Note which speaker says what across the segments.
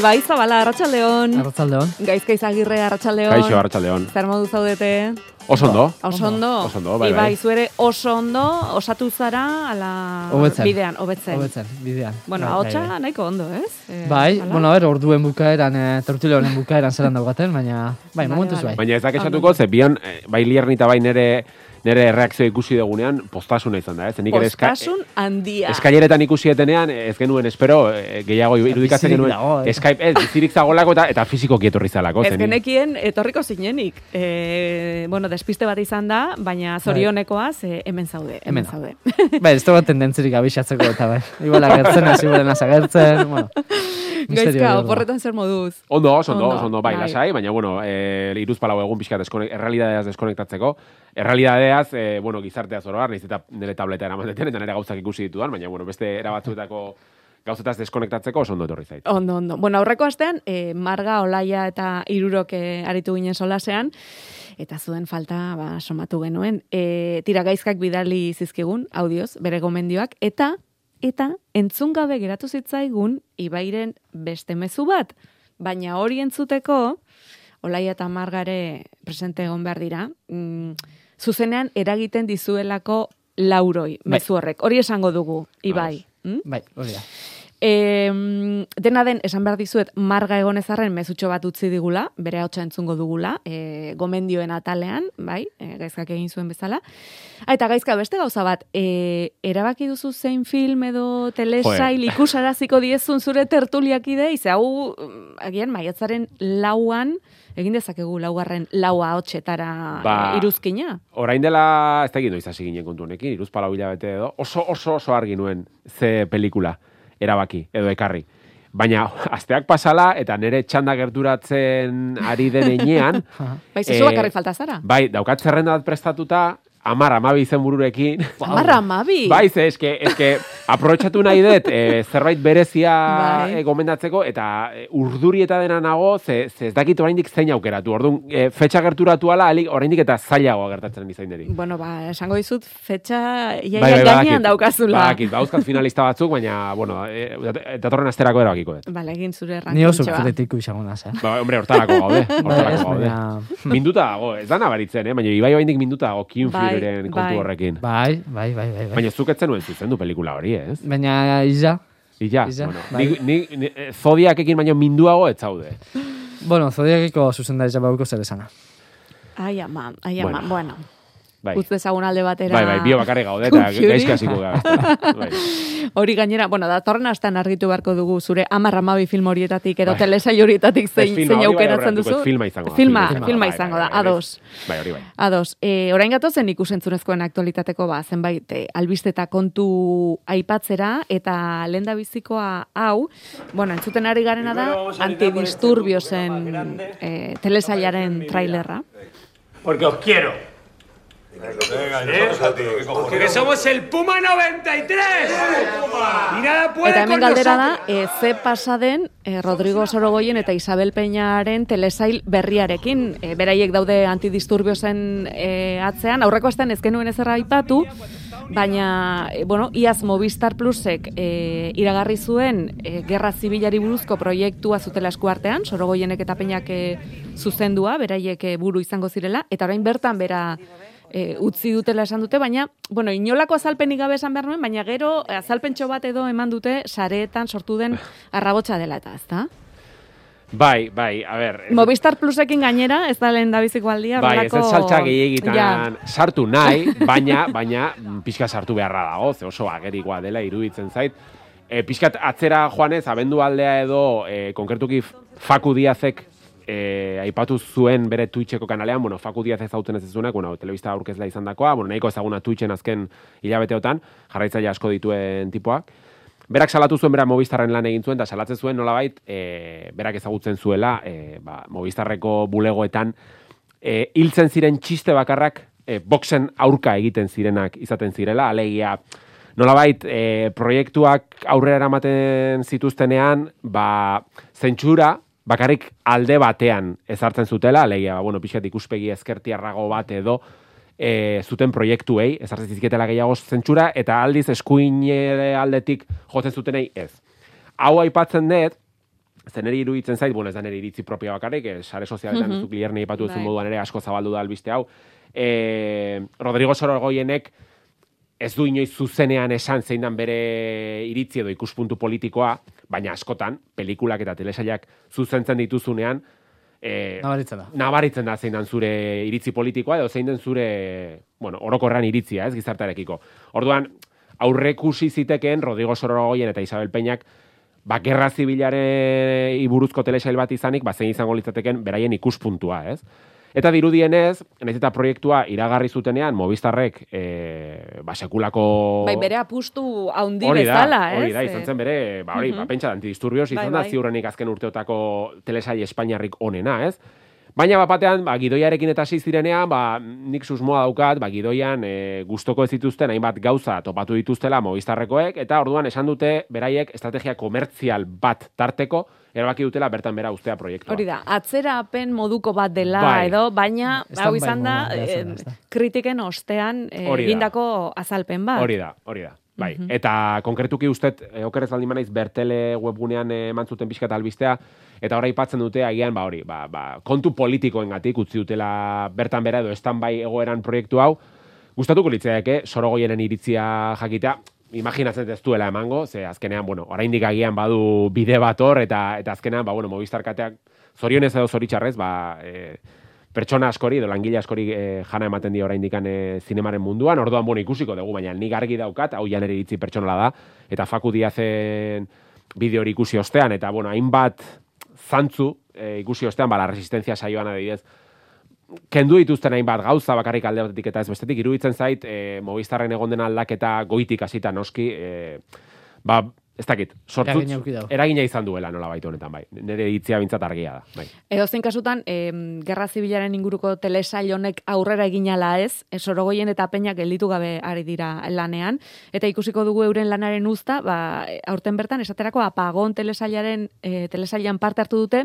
Speaker 1: Ibai Zabala, Arratxaldeon.
Speaker 2: Arratxaldeon.
Speaker 1: Gaizka izagirre, Arratxaldeon.
Speaker 3: Kaixo, Arratxaldeon.
Speaker 1: Zer modu zaudete?
Speaker 3: Oso ondo.
Speaker 1: Oso ondo.
Speaker 3: Oso ondo, bai,
Speaker 1: Ibai,
Speaker 3: bai.
Speaker 1: zuere oso ondo, osatu zara, ala...
Speaker 2: Hobetzen.
Speaker 1: Bidean, hobetzen.
Speaker 2: Hobetzen, bidean.
Speaker 1: Bueno,
Speaker 2: Bai,
Speaker 1: ahotsa
Speaker 2: bai,
Speaker 1: nahiko ondo, ez? Eh,
Speaker 2: Bai,
Speaker 1: hala?
Speaker 2: bueno, a ver, orduen bukaeran, e, tortile honen bukaeran zelan daugaten, baina, bai, momentuz bai.
Speaker 3: Baina ez da kexatuko, ze bian, eh, bai lierni eta bai nere, nere reakzio ikusi dugunean, postasuna izan da, ez? Nik ere eska,
Speaker 1: handia.
Speaker 3: eskaileretan ikusietenean, ez genuen espero, eh, gehiago irudikatzen genuen,
Speaker 2: dago, eh.
Speaker 3: Skype, ez, bizirik zagolako eta, eta fizikoki etorri zalako.
Speaker 1: Ez genekien etorriko zinenik. E, bueno, despiste bat izan da, baina zorionekoaz e, hemen zaude. Hemen,
Speaker 2: Hemen.
Speaker 1: zaude.
Speaker 2: Bai, ez dago tendentzirik abixatzeko eta bai. Igual agertzen, ez igual agertzen, bueno.
Speaker 1: Gaizka, oporretan zer moduz.
Speaker 3: Ondo, oso ondo,
Speaker 1: Ondo,
Speaker 3: ondo, bai,
Speaker 1: bai.
Speaker 3: lasai, baina, bueno, e, iruz palau egun pixka deskonek, errealidadeaz deskonektatzeko. Errealidadeaz, e, bueno, gizartea zoroar, nahiz eta nire tableta eramateten, eta nire gauzak ikusi ditudan, baina, bueno, beste erabatzuetako gauzetaz deskonektatzeko oso ondo etorri zait.
Speaker 1: Ondo, ondo. Bueno, aurreko astean, e, Marga, Olaia eta Irurok e, aritu ginen solasean, eta zuen falta ba, somatu genuen. E, tira gaizkak bidali zizkigun, audioz, bere gomendioak, eta eta entzun gabe geratu zitzaigun Ibairen beste mezu bat. Baina hori entzuteko, Olaia eta Margare presente egon behar dira, mm, zuzenean eragiten dizuelako lauroi, mezu horrek. Hori esango dugu, Ibai. Mm?
Speaker 2: Bai, hori da.
Speaker 1: E, dena den, esan behar dizuet, marga egonezarren mezutxo bat utzi digula, bere hotxa entzungo dugula, e, gomendioen atalean, bai, e, gaizkak egin zuen bezala. Ah, eta gaizka beste gauza bat, e, erabaki duzu zein film edo telesail ikusaraziko diezun zure tertuliakide, ize hau, mm, agian, maiatzaren lauan, egin dezakegu laugarren laua hotxetara
Speaker 3: Ba,
Speaker 1: e, iruzkina.
Speaker 3: Orain dela, ez da egin noiz hasi ginen kontu honekin, iruz palau hilabete edo, oso oso oso argi nuen ze pelikula erabaki edo ekarri. Baina asteak pasala eta nire txanda gerturatzen ari den enean,
Speaker 1: Bai, zezu
Speaker 3: Eh,
Speaker 1: bakarrik falta zara.
Speaker 3: bai, daukat zerrenda prestatuta, amar, amabi izen bururekin.
Speaker 1: Amarra, amabi.
Speaker 3: Bai, ze, eske, eske, aprobetxatu nahi dut, e, zerbait berezia
Speaker 1: Bai.
Speaker 3: e, gomendatzeko, eta e, urduri eta dena nago, ze, ze ez dakit oraindik zein aukeratu. Orduan, e, fetxa gerturatu ala, alik, oraindik eta zailagoa gertatzen izaineri.
Speaker 1: Bueno, ba, esango dizut, fetxa iaia
Speaker 3: Bai, bai,
Speaker 1: gainean
Speaker 3: badakit.
Speaker 1: daukazula.
Speaker 3: Badakit, bauzkat finalista batzuk, baina, bueno, e, datorren asterako erabakiko dut.
Speaker 1: Bale, egin zure
Speaker 2: Ni oso kritiko izango naz, eh?
Speaker 3: Ba, hombre, hortarako gaude,
Speaker 2: Bai,
Speaker 3: hortarako gaude. Minduta dago, ez da nabaritzen, eh? baina Ibai oraindik minduta dago Kim
Speaker 1: Bai,
Speaker 3: kontu
Speaker 1: bai.
Speaker 3: horrekin.
Speaker 2: Bai, bai, bai, bai. bai.
Speaker 3: Baina zuk etzen nuen zuzendu pelikula hori, ez?
Speaker 2: Baina, iza,
Speaker 3: Illa,
Speaker 2: Iza,
Speaker 3: bueno,
Speaker 2: bai.
Speaker 3: ni, ni, ni, eh, zodiakekin baino minduago ez zaude.
Speaker 2: bueno, zodiakiko zuzendaritza bauko zer esana.
Speaker 1: Ai, ama, ai, ama.
Speaker 3: Bueno.
Speaker 1: Bueno,
Speaker 3: Bai.
Speaker 1: utz dezagun alde batera.
Speaker 3: Bai, bai, bio bakarrik gaude eta gaizki hasiko gara. Bai.
Speaker 1: Hori gainera, bueno, datorren astean argitu beharko dugu zure amar amabi film horietatik edo
Speaker 3: Bai.
Speaker 1: telesail horietatik zein,
Speaker 3: Ez filma,
Speaker 1: zein aukeratzen duzu.
Speaker 3: filma izango da,
Speaker 1: Filma,
Speaker 3: filma.
Speaker 1: filma
Speaker 3: Bai,
Speaker 1: izango
Speaker 3: bai,
Speaker 1: da,
Speaker 3: bai, bai.
Speaker 1: ados.
Speaker 3: Bai, hori bai.
Speaker 1: Ados, e, orain gatozen ikusentzunezkoen aktualitateko ba, zenbait e, albiste eta kontu aipatzera, eta lehen da bizikoa hau, bueno, entzuten ari garena da, antidisturbiosen e, telesailaren trailerra.
Speaker 4: Porque os quiero. ¿Eh? Porque somos el Puma 93. Y nada puede
Speaker 1: Eta hemen galdera da, e, ze pasaden e, Rodrigo Sorogoyen eta Isabel Peñaren telesail berriarekin. E, beraiek daude antidisturbiosen e, atzean, aurreko astean ez genuen ezer aipatu, baina, e, bueno, iaz Movistar Plusek e, iragarri zuen e, Gerra Zibilari buruzko proiektua zutela eskuartean, Sorogoyenek eta Peñak e, zuzendua, beraiek e, buru izango zirela, eta orain bertan bera e, utzi dutela esan dute, baina, bueno, inolako azalpenik gabe esan behar nuen, baina gero e, azalpentxo bat edo eman dute sareetan sortu den arrabotsa dela eta, ezta?
Speaker 3: Bai, bai, a ber.
Speaker 1: Movistar Plusekin gainera, ez da lehen dabiziko aldia,
Speaker 3: Bai,
Speaker 1: horrelako-
Speaker 3: ez saltza gehiagitan
Speaker 1: Ja.
Speaker 3: sartu nahi, baina, baina mm, pixka sartu beharra dago, ze oso agerikoa dela iruditzen zait. E, pixkat atzera joanez, abendu aldea edo, e, konkretuki Faku Diazek e, aipatu zuen bere Twitcheko kanalean, bueno, Faku Diaz ezauten ez ezunak, bueno, telebista aurkezla izan dakoa, bueno, nahiko ezaguna Twitchen azken hilabeteotan, jarraitzaile asko dituen tipoak. Berak salatu zuen bera Movistarren lan egin zuen, eta salatzen zuen nolabait, e, berak ezagutzen zuela, e, ba, Movistarreko bulegoetan, e, hiltzen ziren txiste bakarrak, e, boxen aurka egiten zirenak izaten zirela, alegia, nolabait, e, proiektuak aurrera eramaten zituztenean, ba, zentsura, bakarrik alde batean ezartzen zutela, alegia, ba, bueno, pixkat ikuspegi ezkertiarrago bat edo, e, zuten proiektuei, ezartzen zizkietela gehiago zentsura, eta aldiz eskuin aldetik jotzen zutenei ez. Hau aipatzen dut, zen eri iruditzen zait, bueno, ez da nire iritzi propio bakarrik, eh, sare sozialetan mm. -hmm. zuk lierni ipatu duzun
Speaker 1: Bai.
Speaker 3: moduan ere asko zabaldu da albiste hau. E, Rodrigo Sorogoienek ez du inoiz zuzenean esan zein dan bere iritzi edo ikuspuntu politikoa, baina askotan, pelikulak eta telesailak zuzentzen dituzunean, e,
Speaker 2: Nabaritzen da.
Speaker 3: nabaritzen da zein dan zure iritzi politikoa edo zein den zure, bueno, orokorran iritzia, ez, gizartarekiko. Orduan, aurrekusi zitekeen Rodrigo Sorogoien eta Isabel Peñak ba, gerra zibilaren iburuzko telesail bat izanik, ba, zein izango litzateken beraien ikuspuntua, ez? Eta dirudienez, nahiz eta proiektua iragarri zutenean, Movistarrek, e, ba, sekulako...
Speaker 1: Bai, bere apustu haundi
Speaker 3: Hori da,
Speaker 1: bezala, ez?
Speaker 3: hori da, izan zen bere, ba, hori,
Speaker 1: Mhm.
Speaker 3: ba, pentsa, antidisturbios, izan
Speaker 1: Bai,
Speaker 3: da
Speaker 1: bai.
Speaker 3: ziurrenik azken urteotako telesail espainiarrik onena, ez? Baina bapatean, ba, gidoiarekin eta hasi zirenean, ba, nik susmoa daukat, ba, gidoian e, gustoko ez dituzten hainbat gauza topatu dituztela Movistarrekoek, eta orduan esan dute beraiek estrategia komertzial bat tarteko, erabaki dutela bertan bera ustea proiektua.
Speaker 1: Hori da, atzerapen moduko bat dela
Speaker 3: Bai.
Speaker 1: edo, baina hau
Speaker 2: by
Speaker 1: izan da, eh, kritiken ostean eh, egindako azalpen bat.
Speaker 3: Hori da, hori da. Bai, eta konkretuki ustet, e, okerez baldin manaiz, bertele webgunean eh, eman zuten pixka albistea, eta ora aipatzen dute agian, ba hori, ba, ba, kontu politikoengatik utzi dutela bertan bera edo bai egoeran proiektu hau, gustatuko litzaidake sorogoienen iritzia jakitea, imaginatzen ez duela emango, ze azkenean, bueno, oraindik agian badu bide bat hor, eta, eta azkenean, ba, bueno, Movistar kateak zorionez edo zoritxarrez, ba, e, pertsona askori edo langile askori e, jana ematen dio oraindik e, zinemaren munduan, orduan bueno ikusiko dugu, baina nik argi daukat, hau jan ere iritzi pertsonala da, eta Faku Diazen bideo hori ikusi ostean, eta bueno, hainbat zantzu e, ikusi ostean, ba, la resistencia saioan adibidez, kendu dituzten hainbat gauza bakarrik alde batetik eta ez bestetik iruditzen zait e, Movistarren egon den aldaketa goitik hasita noski e, ba ez dakit sortut
Speaker 2: Eragina
Speaker 3: eragina izan duela nola baitu honetan bai. Nire hitzia bintzat argia da bai.
Speaker 1: Edo zein kasutan, em, Gerra Zibilaren inguruko telesail honek aurrera eginala ez, e, sorogoien eta peñak gelditu gabe ari dira lanean, eta ikusiko dugu euren lanaren uzta, ba, e, aurten bertan, esaterako apagon telesailaren, e, telesailan parte hartu dute,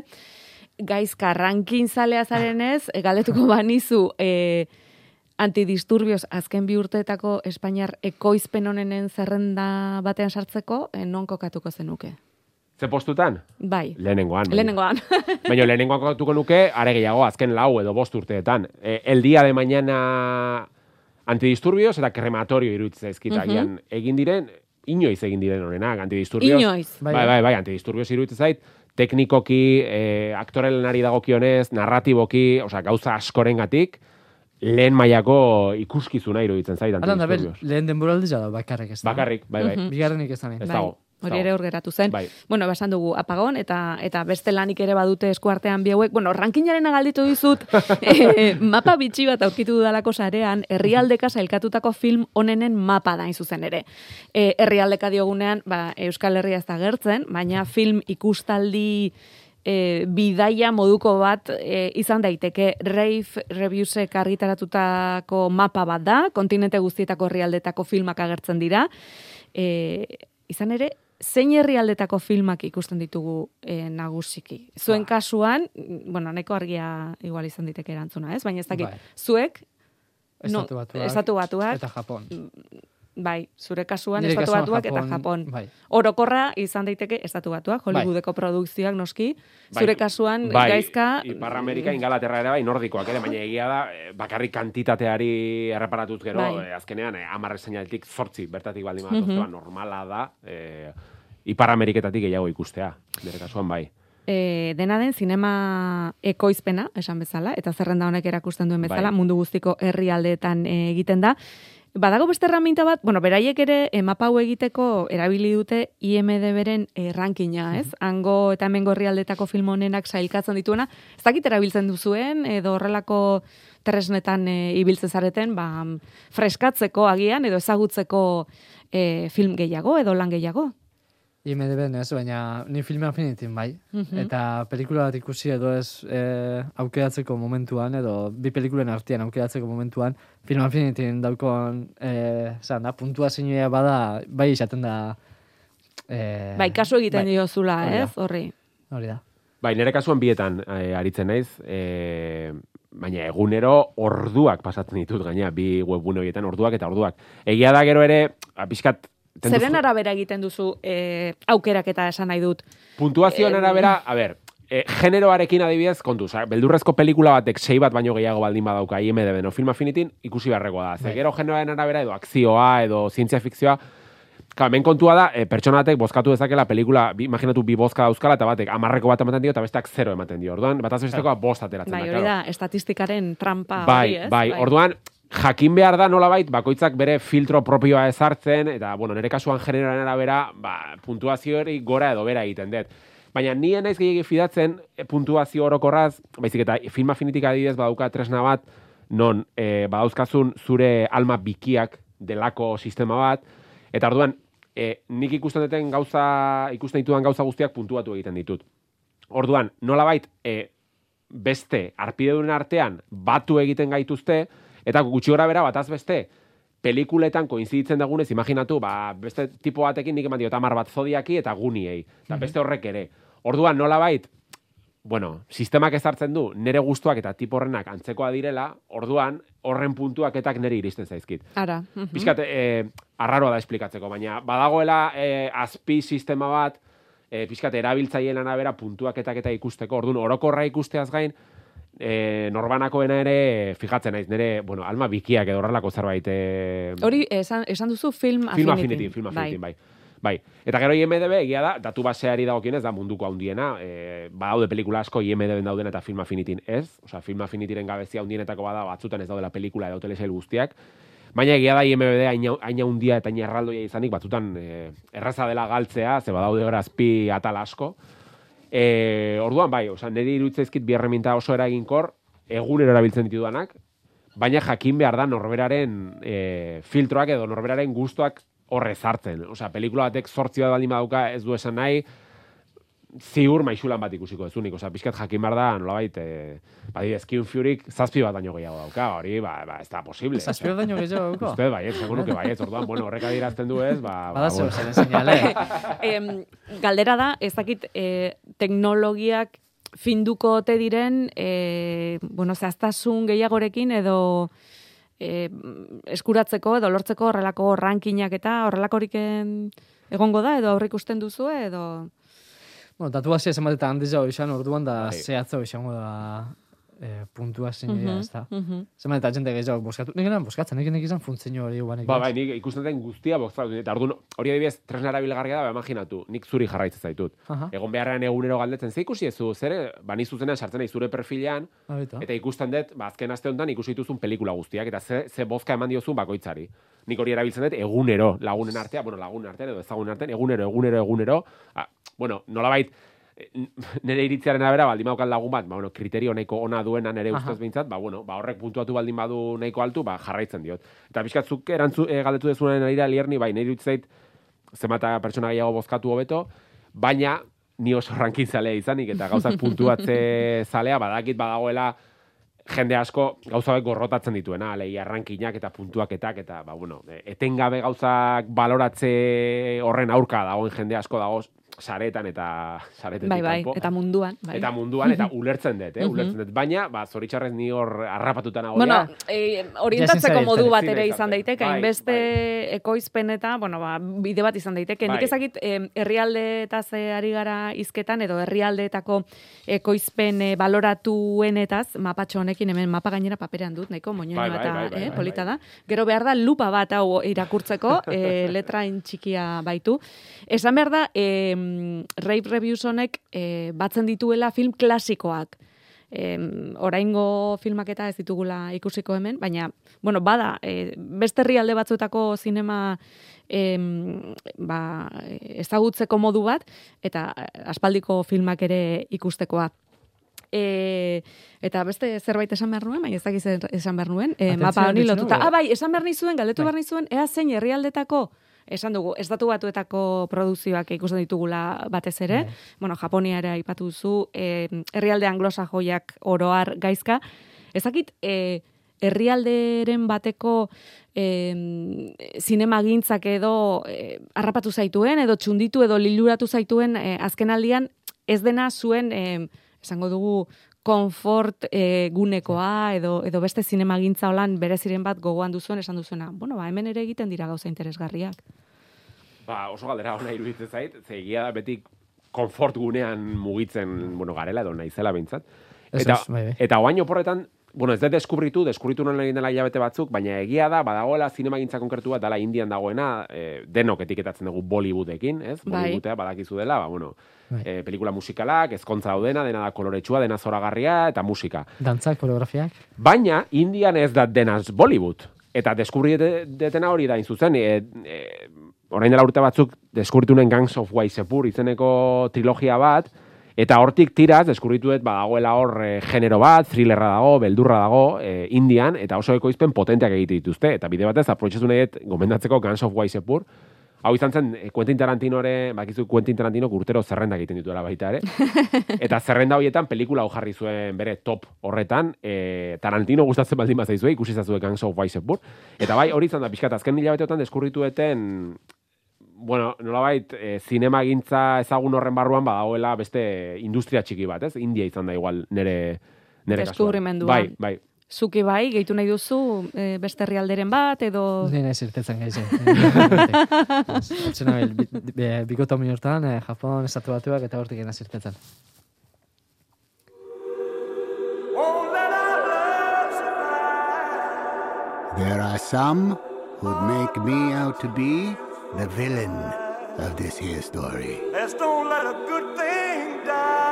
Speaker 1: gaizka rankin zalea zarenez, e, galdetuko banizu, e, antidisturbios azken bi urteetako Espainiar ekoizpen honenen zerrenda batean sartzeko, e, non kokatuko zenuke?
Speaker 3: ze postutan
Speaker 1: Bai,
Speaker 3: lehenengoan baina.
Speaker 1: lehenengoan.
Speaker 3: Baina lehenengoan kokatuko nuke, are gehiago, azken lau edo bost urteetan. E, el día de mañana antidisturbios eta krematorio iruditzen zaizkit
Speaker 1: Mhm.
Speaker 3: agian egin diren, inoiz egin diren honenak, antidisturbios.
Speaker 1: Inoiz.
Speaker 3: Bai, bai, bai, antidisturbios iruditzen zait, teknikoki, e, aktore lanari dagokionez, narratiboki, osea, gauza askorengatik, lehen mailako ikuskizuna iruditzen zait
Speaker 2: Alan da, bel, lehen denboraldi da, bakarrik ez da.
Speaker 3: Bakarrik, bai, bai.
Speaker 1: Mhm.
Speaker 2: Bigarrenik ez da.
Speaker 3: Ez
Speaker 1: Bai,
Speaker 3: dago, ez
Speaker 1: Hori ere hor geratu zen.
Speaker 3: Bai.
Speaker 1: Bueno, basan dugu apagon eta eta beste lanik ere badute eskuartean bi hauek. Bueno, rankinaren galditu dizut eh, mapa bitxi bat aurkitu dudalako sarean herrialdeka sailkatutako film onenen mapa da zuzen ere. Eh, herrialdeka diogunean, ba, Euskal Herria ez da gertzen, baina film ikustaldi e, bidaia moduko bat e, izan daiteke Rave Reviewsek argitaratutako mapa bat da, kontinente guztietako herrialdetako filmak agertzen dira. E, izan ere, zein herrialdetako filmak ikusten ditugu e, nagusiki? Zuen
Speaker 3: Ba.
Speaker 1: kasuan, mm, bueno, nahiko argia igual izan diteke erantzuna, ez? Baina ez dakit,
Speaker 2: Bai.
Speaker 1: zuek,
Speaker 2: Estatu
Speaker 1: no,
Speaker 2: batuak.
Speaker 1: estatu batuak,
Speaker 2: Eta Japon.
Speaker 1: Bai, zure kasuan
Speaker 2: Nire
Speaker 1: estatu
Speaker 2: kasuan
Speaker 1: batuak eta
Speaker 2: Japon,
Speaker 1: Japon.
Speaker 2: bai.
Speaker 1: Orokorra izan daiteke estatu batuak, Hollywoodeko produkzioak noski, zure kasuan
Speaker 3: bai,
Speaker 1: gaizka...
Speaker 3: Ipar Amerika, Ingalaterra ere bai, nordikoak ere, baina egia da, eh, bakarrik kantitateari erreparatuz gero,
Speaker 1: Bai.
Speaker 3: eh, azkenean, eh, amarre seinaletik zortzi, bertatik baldin bat, normala da, eh, Ipar Ameriketatik gehiago ikustea, nire kasuan bai.
Speaker 1: E, dena den zinema ekoizpena, esan bezala, eta zerrenda honek erakusten duen bezala,
Speaker 3: Bai.
Speaker 1: mundu guztiko herrialdeetan e, egiten da. Badago beste erraminta bat, bueno, beraiek ere e, mapa hau egiteko erabili dute IMDB-ren e, rankina, ez? Hango eta hemengo herrialdetako film honenak sailkatzen dituena. Ez dakit erabiltzen duzuen, edo horrelako tresnetan e, ibiltzen zareten, ba, freskatzeko agian, edo ezagutzeko e, film gehiago, edo lan gehiago.
Speaker 2: IMDB ez, baina ni filma finitin bai.
Speaker 1: Mhm.
Speaker 2: Eta pelikula bat ikusi edo ez e, aukeratzeko momentuan, edo bi pelikulen artean aukeratzeko momentuan, filma finitin daukon, e, zan da, puntua bada, bai izaten da... E,
Speaker 1: Bai, kasu egiten
Speaker 2: bai,
Speaker 1: diozula, ez? Horri.
Speaker 2: Hori da.
Speaker 3: Bai, nire kasuan bietan eh, aritzen naiz, eh, baina egunero orduak pasatzen ditut gaina bi webgune horietan orduak eta orduak. Egia da gero ere, pixkat tendu-
Speaker 1: Zeren arabera egiten duzu e, aukeraketa esan nahi dut.
Speaker 3: Puntuazioen
Speaker 1: Em,
Speaker 3: arabera, a ber, e, generoarekin adibidez, kontuz, beldurrezko pelikula batek sei bat baino gehiago baldin badauka IMDb no film affinitin, ikusi beharrekoa da. Ze
Speaker 2: Bai.
Speaker 3: gero generoaren arabera edo akzioa edo zientzia fikzioa, Ka, hemen kontua da, e, pertsona batek bozkatu dezakela pelikula, bi, imaginatu bi bozka dauzkala, eta batek amarreko bat ematen dio, eta besteak zero ematen dio. Orduan, bataz bestekoa bost ateratzen
Speaker 1: Bai,
Speaker 3: da.
Speaker 1: hori
Speaker 3: claro.
Speaker 1: da, estatistikaren trampa
Speaker 3: Bai,
Speaker 1: hori, ez?
Speaker 3: bai, orduan, jakin behar da nolabait, bakoitzak bere filtro propioa ezartzen, eta, bueno, nire kasuan generoaren arabera, ba, puntuazio hori gora edo bera egiten dut. Baina nien naiz gehiagi fidatzen e, puntuazio orokorraz, baizik eta film affinitik adibidez badauka tresna bat, non e, badauzkazun zure alma bikiak delako sistema bat, eta orduan, e, nik ikusten duten gauza, ikusten ditudan gauza guztiak puntuatu egiten ditut. Orduan, nolabait, e, beste arpidedunen artean batu egiten gaituzte, eta gutxi gora bera bataz beste, pelikuletan koinziditzen dagunez, imaginatu, ba, beste tipo batekin nik eman diot hamar bat zodiaki eta guniei, eta beste horrek ere. Orduan, nolabait, bueno, sistemak ezartzen du, nere gustuak eta tipo horrenak antzekoa direla, orduan, horren puntuaketak nere iristen zaizkit.
Speaker 1: Ara. mhm.
Speaker 3: Piskat, e, arraroa da esplikatzeko, baina badagoela e, azpi sistema bat, e, pixkat, erabiltzaileen arabera puntuaketak eta ikusteko, orduan, orokorra ikusteaz gain, e, norbanakoena ere fijatzen naiz, nire, bueno, alma bikiak edo horrelako zerbait. E,
Speaker 1: Hori, esan, esan duzu film affinity.
Speaker 3: Film Affinity, Film Affinity, bai. bai. Eta gero IMDB egia da, datu baseari dagokienez da munduko handiena, e, badaude pelikula asko IMDB dauden eta Film Affinitin ez, osea Film Affinityren gabezia handienetako bada batzutan ez daudela pelikula edo telesail guztiak, baina egia da IMDB haina haina handia eta haina erraldoia izanik batzutan e, erraza dela galtzea, ze badaude hor azpi atal asko. E, orduan bai, osea niri iruditzaizkit bi erreminta oso eraginkor egunero erabiltzen ditudanak, baina jakin behar da norberaren e, filtroak edo norberaren gustuak horre zartzen. Osea, pelikula batek sortzioa baldin badauka ez du esan nahi, ziur maixulan bat ikusiko ezunik. Osea, pixkat jakin behar da, nolabait, e, badi ezkiun fiurik zazpi bat baino gehiago dauka, hori, ba, ba ez da posible.
Speaker 2: Zazpio daño gehiago dauko.
Speaker 3: Uste, bai, esango nuke bai, ez, orduan, bueno, horrek adierazten du ez, ba, ba,
Speaker 2: Bada
Speaker 3: bueno.
Speaker 2: zen seinale.
Speaker 1: Em, galdera da, ez dakit e, teknologiak finduko ote diren, e, bueno, zehaztasun gehiagorekin edo e, eskuratzeko edo lortzeko horrelako rankinak eta horrelakorik em, egongo da edo aurre ikusten duzu edo
Speaker 2: Bueno, datu hasi esan bat eta handiz jau izan orduan da
Speaker 3: Bai.
Speaker 2: zehatzau izango da eh, puntua zinea,
Speaker 1: Mhm,
Speaker 2: ez da.
Speaker 1: mhm.
Speaker 2: Zenbat eta jente gehiago boskatu. Nik eran boskatzen, nik nik izan funtzio hori guanek.
Speaker 3: Ba, bai, nik ikusten den guztia bozkatu. Eta orduan, hori adibidez, tresna erabilgarria da, ba, imaginatu, nik zuri jarraitzen zaitut.
Speaker 2: Aha.
Speaker 3: Egon beharrean egunero galdetzen, ze ikusi ez zu, zer, ba, ni zuzenean sartzen nahi zure perfilean,
Speaker 2: Baita.
Speaker 3: Eta ikusten dut, ba, azken aste honetan ikusi dituzun pelikula guztiak, eta ze, ze bozka eman diozun bakoitzari. Nik hori erabiltzen dut egunero, lagunen artean, bueno, lagunen artean edo ezagunen artean, egunero, egunero, egunero. Ah, bueno, nolabait, eh, nire iritziaren arabera, baldin badaukat lagun bat, ba, bueno, kriterio nahiko ona duena nire
Speaker 2: Aha.
Speaker 3: ustez behintzat, ba, bueno, ba, horrek puntuatu baldin badu nahiko altu, ba, jarraitzen diot. Eta pixkatzuk erantzu, e, galdetu dezunaren arira lierni, bai, nire irutzeit, zenbata pertsona gehiago bozkatu hobeto, baina ni oso rankin zalea izanik, eta gauzak puntuatze zalea, badakit badagoela, jende asko gauza gorrotatzen dituena, alei arrankinak eta puntuaketak eta ba bueno, etengabe gauzak baloratze horren aurka dagoen jende asko dago saretan eta saretetik
Speaker 1: bai, bai,
Speaker 3: kanpo.
Speaker 1: eta munduan. Bai.
Speaker 3: Eta munduan, eta ulertzen dut, eh? Ulertzen dut. Baina, ba, zoritxarrez ni hor harrapatuta nago
Speaker 1: Bueno, e, orientatzeko modu bat ere izan
Speaker 3: izaten.
Speaker 1: daiteke,
Speaker 3: Bai,
Speaker 1: hainbeste
Speaker 3: bai.
Speaker 1: ekoizpen eta, bueno, ba, bide bat izan daiteke. Nik
Speaker 3: Bai.
Speaker 1: ezakit em, herrialde eta ze ari gara izketan, edo herrialdeetako ekoizpen e, baloratuenetaz, mapatxo honekin, hemen mapa gainera paperean dut, nahiko, moñoño
Speaker 3: Bai, bai,
Speaker 1: eta
Speaker 3: bai, bai,
Speaker 1: eh,
Speaker 3: bai,
Speaker 1: polita
Speaker 3: bai.
Speaker 1: da. Gero behar da lupa bat hau irakurtzeko, e, letrain txikia baitu. Esan behar da, e, Rave Reviews honek e, batzen dituela film klasikoak. Em, oraingo filmak eta ez ditugula ikusiko hemen, baina, bueno, bada, e, beste herrialde batzuetako zinema em, ba, ezagutzeko modu bat, eta aspaldiko filmak ere ikustekoa. E, eta beste zerbait esan behar nuen, baina ez dakiz esan behar nuen, e, mapa honi lotuta. Ah, bai, esan behar nizuen, galdetu
Speaker 2: Bai.
Speaker 1: behar nizuen, ea zein herrialdetako, esan dugu, ez datu batuetako produzioak ikusten ditugula batez ere,
Speaker 2: Bai.
Speaker 1: bueno, Japonia ere aipatu duzu, e, herrialde anglosajoiak oroar gaizka, ezakit, e, herrialderen bateko e, zinemagintzak edo e, harrapatu zaituen, edo txunditu edo liluratu zaituen e, azkenaldian, ez dena zuen, e, esango dugu, konfort e, gunekoa edo edo beste zinemagintza holan bereziren bat gogoan duzuen esan duzuena. Bueno, ba, hemen ere egiten dira gauza interesgarriak.
Speaker 3: Ba, oso galdera ona iruditzen zait, ze egia da beti konfort gunean mugitzen, bueno, garela edo naizela behintzat.
Speaker 2: Ez,
Speaker 3: Eta,
Speaker 2: ez, bai, bai.
Speaker 3: eta oain oporretan, bueno, ez da deskubritu, deskubritu non egin dela hilabete batzuk, baina egia da, badagoela zinemagintza konkretu bat, dala Indian dagoena, e, denok etiketatzen dugu Bollywoodekin, ez?
Speaker 1: Bai.
Speaker 3: Bollywoodea badakizu dela, ba, bueno,
Speaker 2: Bai.
Speaker 3: e, pelikula musikalak, ezkontza daudena, dena da koloretsua, dena zoragarria, eta musika.
Speaker 2: Dantzak, koreografiak.
Speaker 3: Baina, Indian ez da denaz Bollywood. Eta deskubrietena hori da, inzuzen, e, e, orain dela urte batzuk, deskubritu nuen Gangs of Waisepur izeneko trilogia bat, eta hortik tiraz, deskubrituet badagoela hor e, genero bat, thrillerra dago, beldurra dago, e, Indian, eta oso ekoizpen potenteak egite dituzte. Eta bide batez, aprotxezu nahi dut gomendatzeko Gangs of Waisepur, Hau izan zen, eh, Quentin Tarantinore, bakizu Quentin Tarantino urtero zerrenda egiten dituela baita ere. Eta zerrenda horietan pelikula hau jarri zuen bere top horretan, e, Tarantino gustatzen baldin bazaizue, ikusi zazue Gangs of Weissenburg. Eta bai, hori izan da, pixkat, azken hilabeteotan deskurritueten, bueno, nolabait, e, zinema gintza ezagun horren barruan badagoela beste industria txiki bat, ez? India izan da igual nere, nere kasuan.
Speaker 1: Deskubrimendua.
Speaker 3: Bai, bai.
Speaker 1: Zuki bai, gehitu nahi duzu e, beste herrialderen bat, edo...
Speaker 2: Zena bil, bikoto eh, Japon, estatu batuak eta hortik gena.
Speaker 5: There are some who'd make me out to be the villain of this here story.
Speaker 6: Let's don't let a good thing die.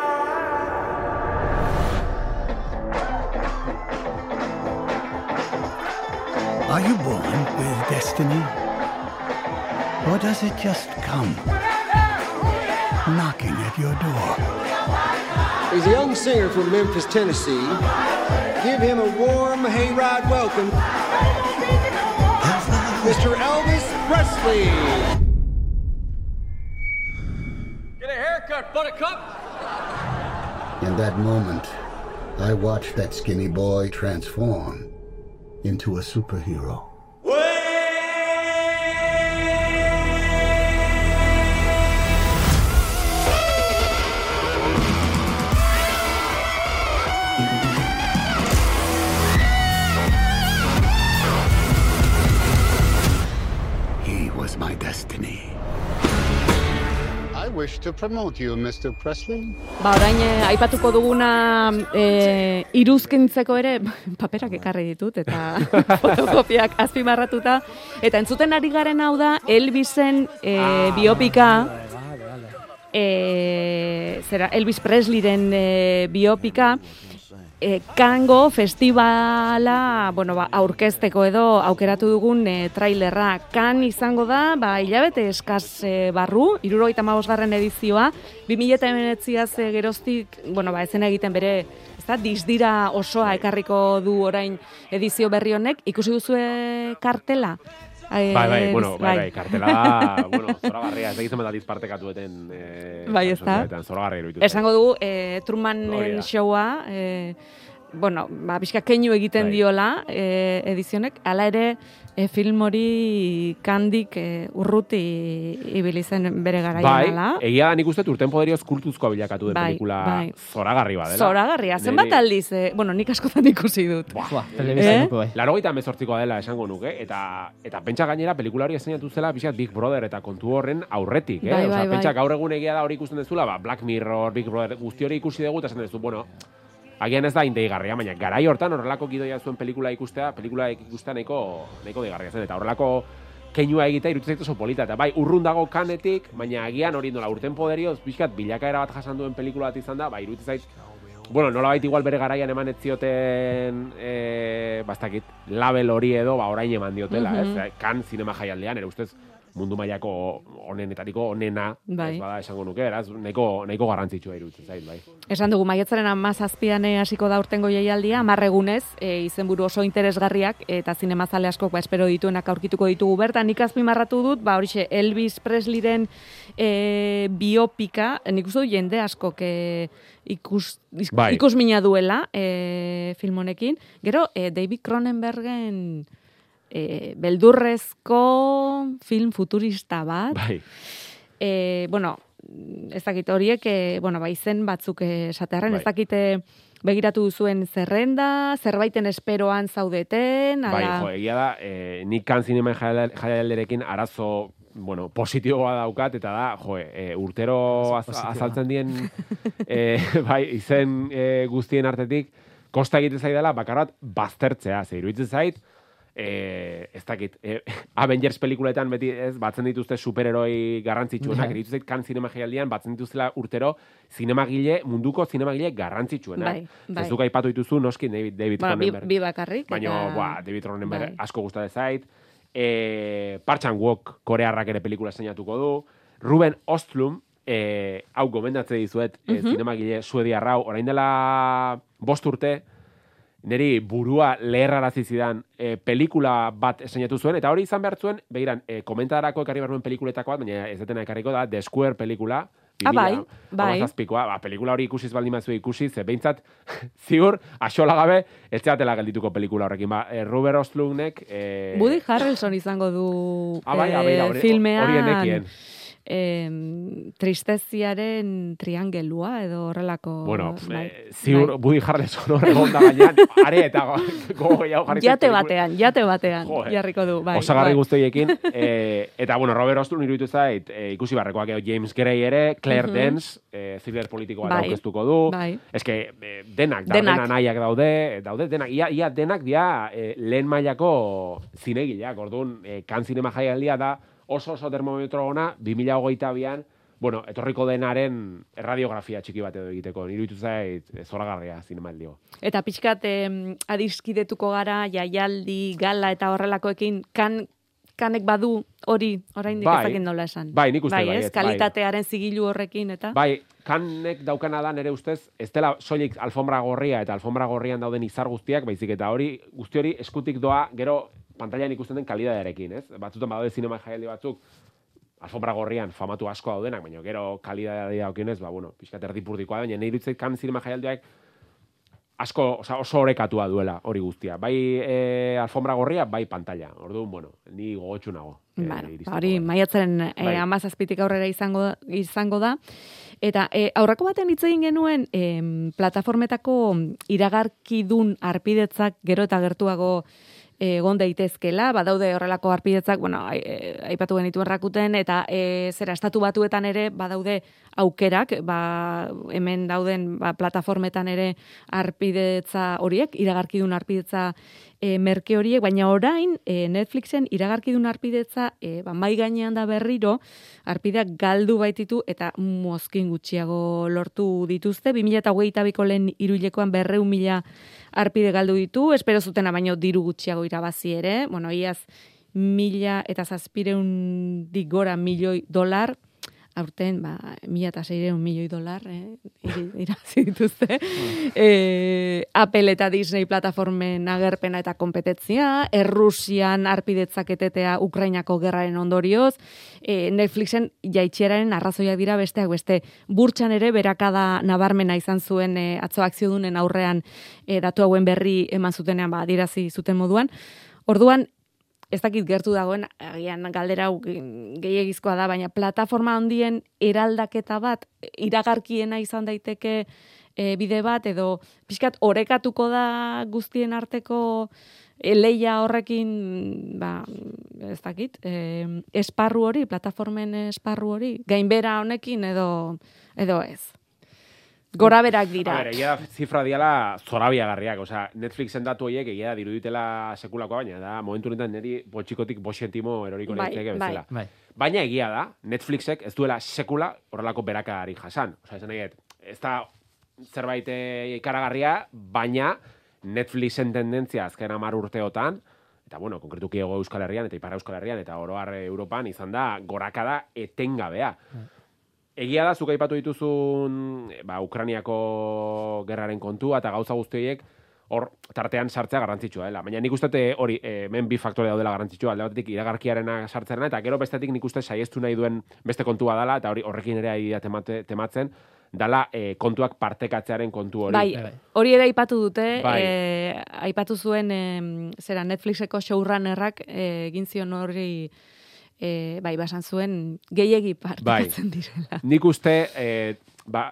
Speaker 5: Are you born with destiny? Or does it just come knocking at your door?
Speaker 7: He's a young singer from Memphis, Tennessee. Give him a warm hayride welcome, Mr. Elvis Presley.
Speaker 4: Get a haircut, buttercup.
Speaker 5: In that moment, I watched that skinny boy transform into a superhero. Wish to promote you, Mr. Presley.
Speaker 1: Ba, orain eh, aipatuko duguna eh, iruzkintzeko ere paperak ekarri ditut eta fotokopiak azpimarratuta. Eta entzuten ari garen hau da Elvisen eh, biopika, eh, zera, Elvis Presleyren eh, biopika, eh, Kango festivala, bueno, ba, aurkezteko edo aukeratu dugun eh, trailerra. Kan izango da, ba, hilabete eskaz eh, barru, irurogeita garren edizioa, 2008 az eh, geroztik, bueno, ba, ezen egiten bere, ez da, dizdira osoa ekarriko du orain edizio berri honek, ikusi duzue kartela? Eh,
Speaker 3: Bai, bai, bueno, bai,
Speaker 1: bai.
Speaker 3: bai, kartela da, bueno, zoragarria, ez da gizan bat partekatueten. Eh,
Speaker 1: Bai, ezta?
Speaker 3: Zoragarria iruditu.
Speaker 1: Esango dugu,
Speaker 3: Hori
Speaker 1: Trumanen
Speaker 3: da.
Speaker 1: showa, eh, bueno, ba, pixka keinu egiten
Speaker 3: Bai.
Speaker 1: diola eh, edizionek, hala ere eh, film hori kandik eh, urruti ibili zen bere garaian
Speaker 3: Bai,
Speaker 1: ala.
Speaker 3: egia nik uste urten poderioz kultuzkoa bilakatu den
Speaker 1: Bai,
Speaker 3: pelikula
Speaker 1: bai.
Speaker 3: zoragarri badela.
Speaker 1: Zoragarria, zenbat aldiz, eh, bueno, nik askotan ikusi dut.
Speaker 2: Telebista
Speaker 1: Eh?
Speaker 2: bai.
Speaker 3: Laro gaita emezortzikoa dela esango nuke, eta eta pentsa gainera pelikula hori esainatu zela pixat Big Brother eta kontu horren aurretik, eh?
Speaker 1: Bai, bai, bai.
Speaker 3: pentsa gaur egun egia da hori ikusten dezula, ba, Black Mirror, Big Brother, guzti hori ikusi dugu, eta esan duzu, bueno, agian ez da indeigarria, baina garai hortan horrelako gidoia zuen pelikula ikustea, pelikula ikustea nahiko, nahiko deigarria zen, eta horrelako keinua egitea iruditzen zait oso polita, eta bai, urrun dago kanetik, baina agian hori nola urten poderioz, pixkat bilakaera bat jasan duen pelikula bat izan da, bai, iruditzen zait, Bueno, nola igual bere garaian eman ez zioten, e, bastakit, label hori edo, ba, orain eman diotela,
Speaker 1: Mhm.
Speaker 3: ez? Kan zinema jaialdean, ere ustez, mundu mailako onenetariko onena,
Speaker 1: Bai.
Speaker 3: ez bada esango nuke, eraz, nahiko, nahiko garrantzitsua iruditzen zait, bai.
Speaker 1: Esan dugu, maiatzaren amazazpian eh, hasiko da urtengo jaialdia, amarregunez, e, izenburu oso interesgarriak, eta zinemazale askok ba, espero dituenak aurkituko ditugu bertan. Nik azpimarratu dut, ba, horixe, Elvis Presleyren e, biopika, nik uste dut jende askok e, ikus, is-
Speaker 3: Bai.
Speaker 1: ikusmina duela e, film honekin. Gero, e, David Cronenbergen e, beldurrezko film futurista bat,
Speaker 3: Bai,
Speaker 1: e, bueno, ez dakit horiek, e, bueno, ba, izen batzuk eh, esatearren, ez
Speaker 3: Bai.
Speaker 1: dakite begiratu duzuen zerrenda, zerbaiten esperoan zaudeten,
Speaker 3: bai,
Speaker 1: ala...
Speaker 3: jo, egia da, e, nik kan zineman jaialderekin arazo bueno, positiboa daukat, eta da, jo, e, urtero az, azaltzen dien, e, bai, izen e, guztien artetik, kosta egiten zaidala, bakar bat, baztertzea, ze iruditzen zait, e, ez dakit, e, Avengers pelikuletan beti ez, batzen dituzte superheroi garrantzitsuenak, iruditzen zait, kan zinema jaialdian, batzen dituztela urtero, zinemagile, munduko zinemagile garrantzitsuenak.
Speaker 1: Bai, bai.
Speaker 3: Ez duk aipatu dituzu, noski, David, David
Speaker 1: bi,
Speaker 3: Cronenberg.
Speaker 1: bi bakarrik.
Speaker 3: Baina,
Speaker 1: eta-
Speaker 3: ba, David Cronenberg
Speaker 1: Bai.
Speaker 3: asko gustatzen zait. E, Parchan Walk korearrak ere pelikula seinatuko du. Ruben Ostlum, e, hau gomendatze dizuet, e,
Speaker 1: Mhm.
Speaker 3: zinemagile suediarra hau, orain dela bost urte, niri burua leherrarazi zidan e, pelikula bat eseinatu zuen, eta hori izan behar zuen, begiran, e, komentadarako ekarri behar nuen pelikuletako bat, baina ez detena ekarriko da, The Square pelikula,
Speaker 1: Ah, bai, bai.
Speaker 3: Hamazazpikoa, ba, pelikula hori ikusiz baldin mazu ikusi, ze behintzat, ziur, asola gabe, ez zeatela geldituko pelikula horrekin. Ba, e, Ruber Ostlundnek... E,
Speaker 1: Woody Harrelson izango du
Speaker 3: Ah, bai,
Speaker 1: eh,
Speaker 3: hori-
Speaker 1: filmean
Speaker 3: hori enekien.
Speaker 1: Em, tristeziaren triangelua edo horrelako
Speaker 3: Bueno,
Speaker 1: bai,
Speaker 3: e, ziur,
Speaker 1: bai.
Speaker 3: Woody Harrelson hor egon da gainean, are eta go- gogo gehiago jarri
Speaker 1: jate batean, jate batean
Speaker 3: Jo, eh.
Speaker 1: jarriko du bai,
Speaker 3: Osagarri
Speaker 1: bai.
Speaker 3: guztiekin. e, eta, bueno, Robert Ostlund iruditu zait, e, ikusi barrekoak edo James Gray ere, Claire
Speaker 1: Mhm.
Speaker 3: Dance, e, thriller politiko bat
Speaker 1: Bai,
Speaker 3: aurkeztuko du.
Speaker 1: bai.
Speaker 3: Ez e, denak,
Speaker 1: Denak.
Speaker 3: denak. nahiak daude, daude denak, ia, ia denak dia e, lehen mailako zinegileak, orduan, e, kan zinema jaialdia da oso oso termometro ona, 2022an, bueno, etorriko denaren erradiografia txiki bat edo egiteko, iruditu zait zoragarria zinemaldio.
Speaker 1: Eta pixkat em, adiskidetuko gara jaialdi, gala eta horrelakoekin kan kanek badu hori oraindik
Speaker 3: Bai.
Speaker 1: ez dakit nola esan.
Speaker 3: Bai, nik uste
Speaker 1: bai,
Speaker 3: baietz,
Speaker 1: ez,
Speaker 3: bai.
Speaker 1: kalitatearen zigilu horrekin eta
Speaker 3: Bai, kanek daukana da nere ustez, ez dela soilik alfombra gorria eta alfombra gorrian dauden izar guztiak, baizik eta hori, guzti hori eskutik doa, gero pantailan ikusten den kalidadearekin, ez? Batzutan badaude zinema jaialdi batzuk, alfombra gorrian famatu asko daudenak, baina gero kalidadea daukionez, ba, bueno, pixkat erdipurdikoa baina nire iruditzait kan zinema jaialdiak asko, oza, oso orekatua duela hori guztia. Bai e, alfombra gorria, bai pantalla. Orduan, bueno, ni gogotsu nago. e,
Speaker 1: Bueno,
Speaker 3: iristeko
Speaker 1: hori
Speaker 3: gara.
Speaker 1: maiatzaren e,
Speaker 3: Bai.
Speaker 1: amazazpitik aurrera izango, izango da. Eta e, aurreko baten hitz egin genuen em, plataformetako iragarkidun arpidetzak gero eta gertuago e, egon daitezkela, badaude horrelako arpidetzak, bueno, e, aipatu genituen rakuten, eta e, zera, estatu batuetan ere badaude aukerak, ba, hemen dauden ba, plataformetan ere arpidetza horiek, iragarkidun arpidetza e, merke horiek, baina orain e, Netflixen iragarkidun arpidetza e, ba, mai gainean da berriro, arpideak galdu baititu eta mozkin gutxiago lortu dituzte. 2008ko lehen iruilekoan berreun mila arpide galdu ditu, espero zutena baino diru gutxiago irabazi ere, bueno, iaz mila eta zazpireun gora milioi dolar, aurten, ba, mila eta seireun milioi dolar, eh, irabazi dituzte. e, Apple eta Disney plataformen agerpena eta kompetentzia, Errusian arpidetzak etetea Ukrainako gerraren ondorioz, e, Netflixen jaitxeraren arrazoiak dira besteak beste. Burtsan ere berakada nabarmena izan zuen e, atzo akziodunen aurrean e, datu hauen berri eman zutenean ba adierazi zuten moduan. Orduan ez dakit gertu dagoen, agian galdera hau ge- gehiegizkoa da, baina plataforma handien eraldaketa bat, iragarkiena izan daiteke e, bide bat, edo pixkat orekatuko da guztien arteko e, leia horrekin, ba, ez dakit, e, esparru hori, plataformen esparru hori, gainbera honekin edo, edo ez. Gora berak dira.
Speaker 3: A ber, egia da zifra diala zorabiagarriak, osea, Netflixen datu horiek egia da diruditela sekulakoa, baina da momentu honetan niri botxikotik boxentimo eroriko
Speaker 1: Bai,
Speaker 3: litzeke
Speaker 1: bai.
Speaker 3: bezala.
Speaker 2: Bai.
Speaker 3: Baina egia da, Netflixek ez duela sekula horrelako berakari jasan. Osea, esan nahi dut, ez da zerbait eh, ikaragarria, baina Netflixen tendentzia azken hamar urteotan, eta bueno, konkretuki ego Euskal Herrian eta Ipar Euskal Herrian eta oroar Europan izan da gorakada etengabea. Egia da, zuk aipatu dituzun ba, Ukraniako gerraren kontua eta gauza guzti horiek hor tartean sartzea garrantzitsua dela. Baina nik uste eh, hori eh, hemen bi faktore daudela garrantzitsua, alde batetik iragarkiarena sartzerena eta gero bestetik nik uste saiestu nahi duen beste kontua dela eta hori horrekin ere ari temate, tematzen dala eh, kontuak partekatzearen kontu hori.
Speaker 1: Bai,
Speaker 2: Bai.
Speaker 1: hori ere aipatu dute,
Speaker 3: Bai.
Speaker 1: eh, aipatu zuen em, zera Netflixeko showrunnerrak eh, egin zion hori eh, bai, basan zuen gehiegi partekatzen direla.
Speaker 3: Nik uste, eh, ba,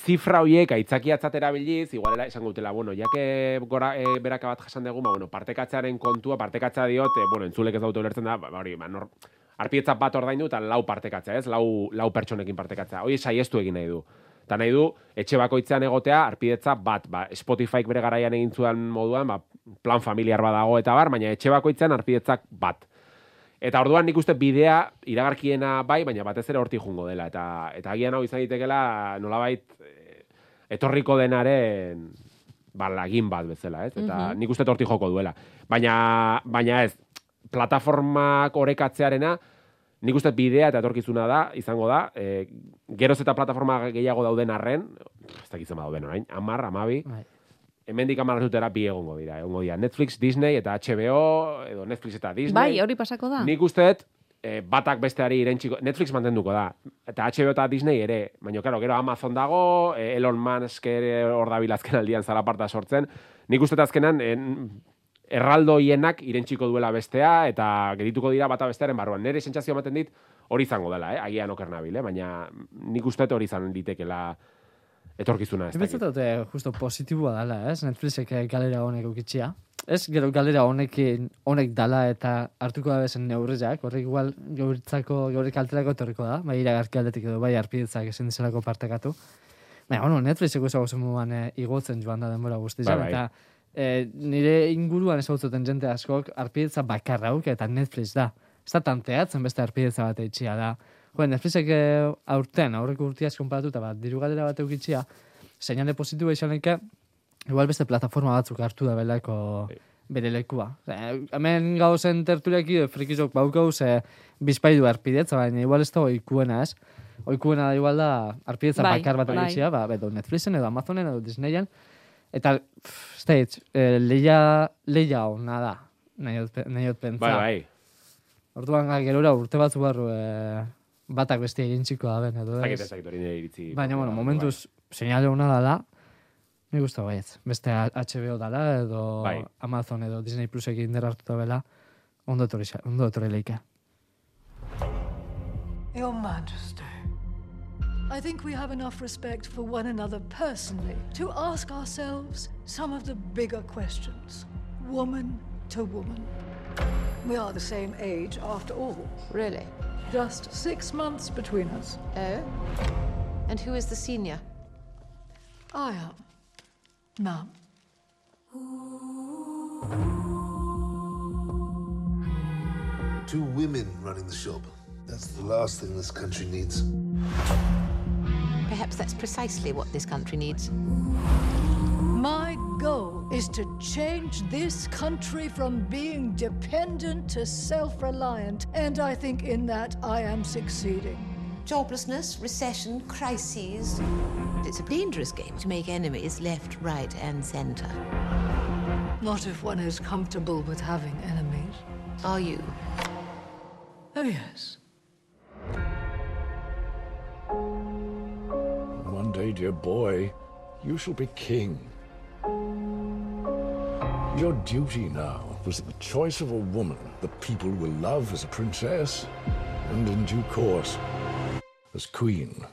Speaker 3: zifra horiek aitzakiatzat erabiliz, igualera esango dutela, bueno, jake gora e, beraka bat jasan dugu, ba, bueno, partekatzearen kontua, partekatza diot, e, bueno, entzulek ez daute ulertzen da, ba, hori, ba, nor, arpietza bat ordaindu eta lau partekatzea, ez? Lau, lau pertsonekin partekatzea. Hoi saiestu egin nahi du. Eta nahi du, etxe bakoitzean egotea, arpidetza bat, ba, Spotify bere garaian egin zuen moduan, ba, plan familiar badago eta bar, baina etxe bakoitzean arpidetzak bat. Eta orduan nik uste bidea iragarkiena bai, baina batez ere horti jungo dela. Eta, eta agian hau izan ditekela nolabait eh, etorriko denaren ba, lagin bat bezala, ez? Eta nik uste horti joko duela. Baina, baina ez, plataformak orekatzearena, nik uste bidea eta etorkizuna da, izango da, e, geroz eta plataforma gehiago dauden arren, ez dakitzen dauden orain, amar, amabi,
Speaker 2: Bai.
Speaker 3: Hemendik amar urtera bi egongo dira. Egongo dira Netflix, Disney eta HBO, edo Netflix eta Disney.
Speaker 1: Bai, hori pasako da.
Speaker 3: Nik uste dut, eh, batak besteari irentziko, Netflix mantenduko da, eta HBO eta Disney ere, baina, karo, gero Amazon dago, eh, Elon Musk ere hor dabil azken aldian zalaparta sortzen, nik uste azkenan, en, erraldoienak irentziko duela bestea, eta gedituko dira bata bestearen barruan. Nere sentsazio ematen dit, hori izango dela, eh? agian oker nabil, eh? baina nik uste hori izan litekela etorkizuna. Ez
Speaker 2: dut eh, justo positiboa dala, ez? Netflixek eh, galera honek ukitxia. Ez gero galera honekin honek dala eta hartuko da bezen neurriak, horrek igual gauritzako, gaurrik alterako etorriko da, bai iragarki aldetik edo bai arpidetzak ezin dizelako partekatu. Baina, bueno, Netflixeko ezago zemuan eh, igotzen joan da denbora guztizan,
Speaker 3: Bai, bai.
Speaker 2: eta eh, nire inguruan ezagutzen jente askok arpidetza bakarra auk eta Netflix da. Ez da tanteatzen beste arpidetza bat eitxia da. Jo, Netflixek eh, aurten, aurreko urtiaz konparatuta bat, diru galera bat eukitxia, seinale positiboa izaneke, igual beste plataforma batzuk hartu da belako bere lekua. E, hemen gauzen tertuliaki frikizok baukauz e, bizpaidu arpidetza, baina igual ez da oikuena, ez? Oikuena da igual da arpidetza
Speaker 1: Bai,
Speaker 2: bakar bat
Speaker 1: bai.
Speaker 2: egitzea, ba, edo Netflixen, edo Amazonen, edo Disneyen. Eta, pff, hitz, e, leia, leia hona da, nahi dut dut pentsa.
Speaker 3: Bai, bai.
Speaker 2: Orduan, gerora urte batzu barru e, batak beste egintziko da ben, edo
Speaker 3: Ez hori nire iritzi.
Speaker 2: Baina, bueno, momentuz, seinale hona dala, mi gusta baietz. Beste HBO dala, edo
Speaker 3: Bai.
Speaker 2: Amazon, edo Disney Plusekin indera hartuta bela, ondo etorri, ondo etorri leike.
Speaker 8: Your Majesty. I think we have enough respect for one another personally to ask ourselves some of the bigger questions, woman to woman. We are the same age after all,
Speaker 9: Really?
Speaker 8: Just six months between us.
Speaker 9: Oh? And who is the senior?
Speaker 8: I am. Ma'am.
Speaker 10: Two women running the shop. That's the last thing this country needs.
Speaker 9: Perhaps that's precisely what this country needs.
Speaker 8: My goal is to change this country from being dependent to self reliant, and I think in that I am succeeding.
Speaker 9: Joblessness, recession, crises. It's a dangerous game to make enemies left, right, and center.
Speaker 8: Not if one is comfortable with having enemies.
Speaker 9: Are you?
Speaker 8: Oh, yes.
Speaker 11: One day, dear boy, you shall be king. Your duty now was the choice of a woman the people will love as a princess, and in due course, as queen.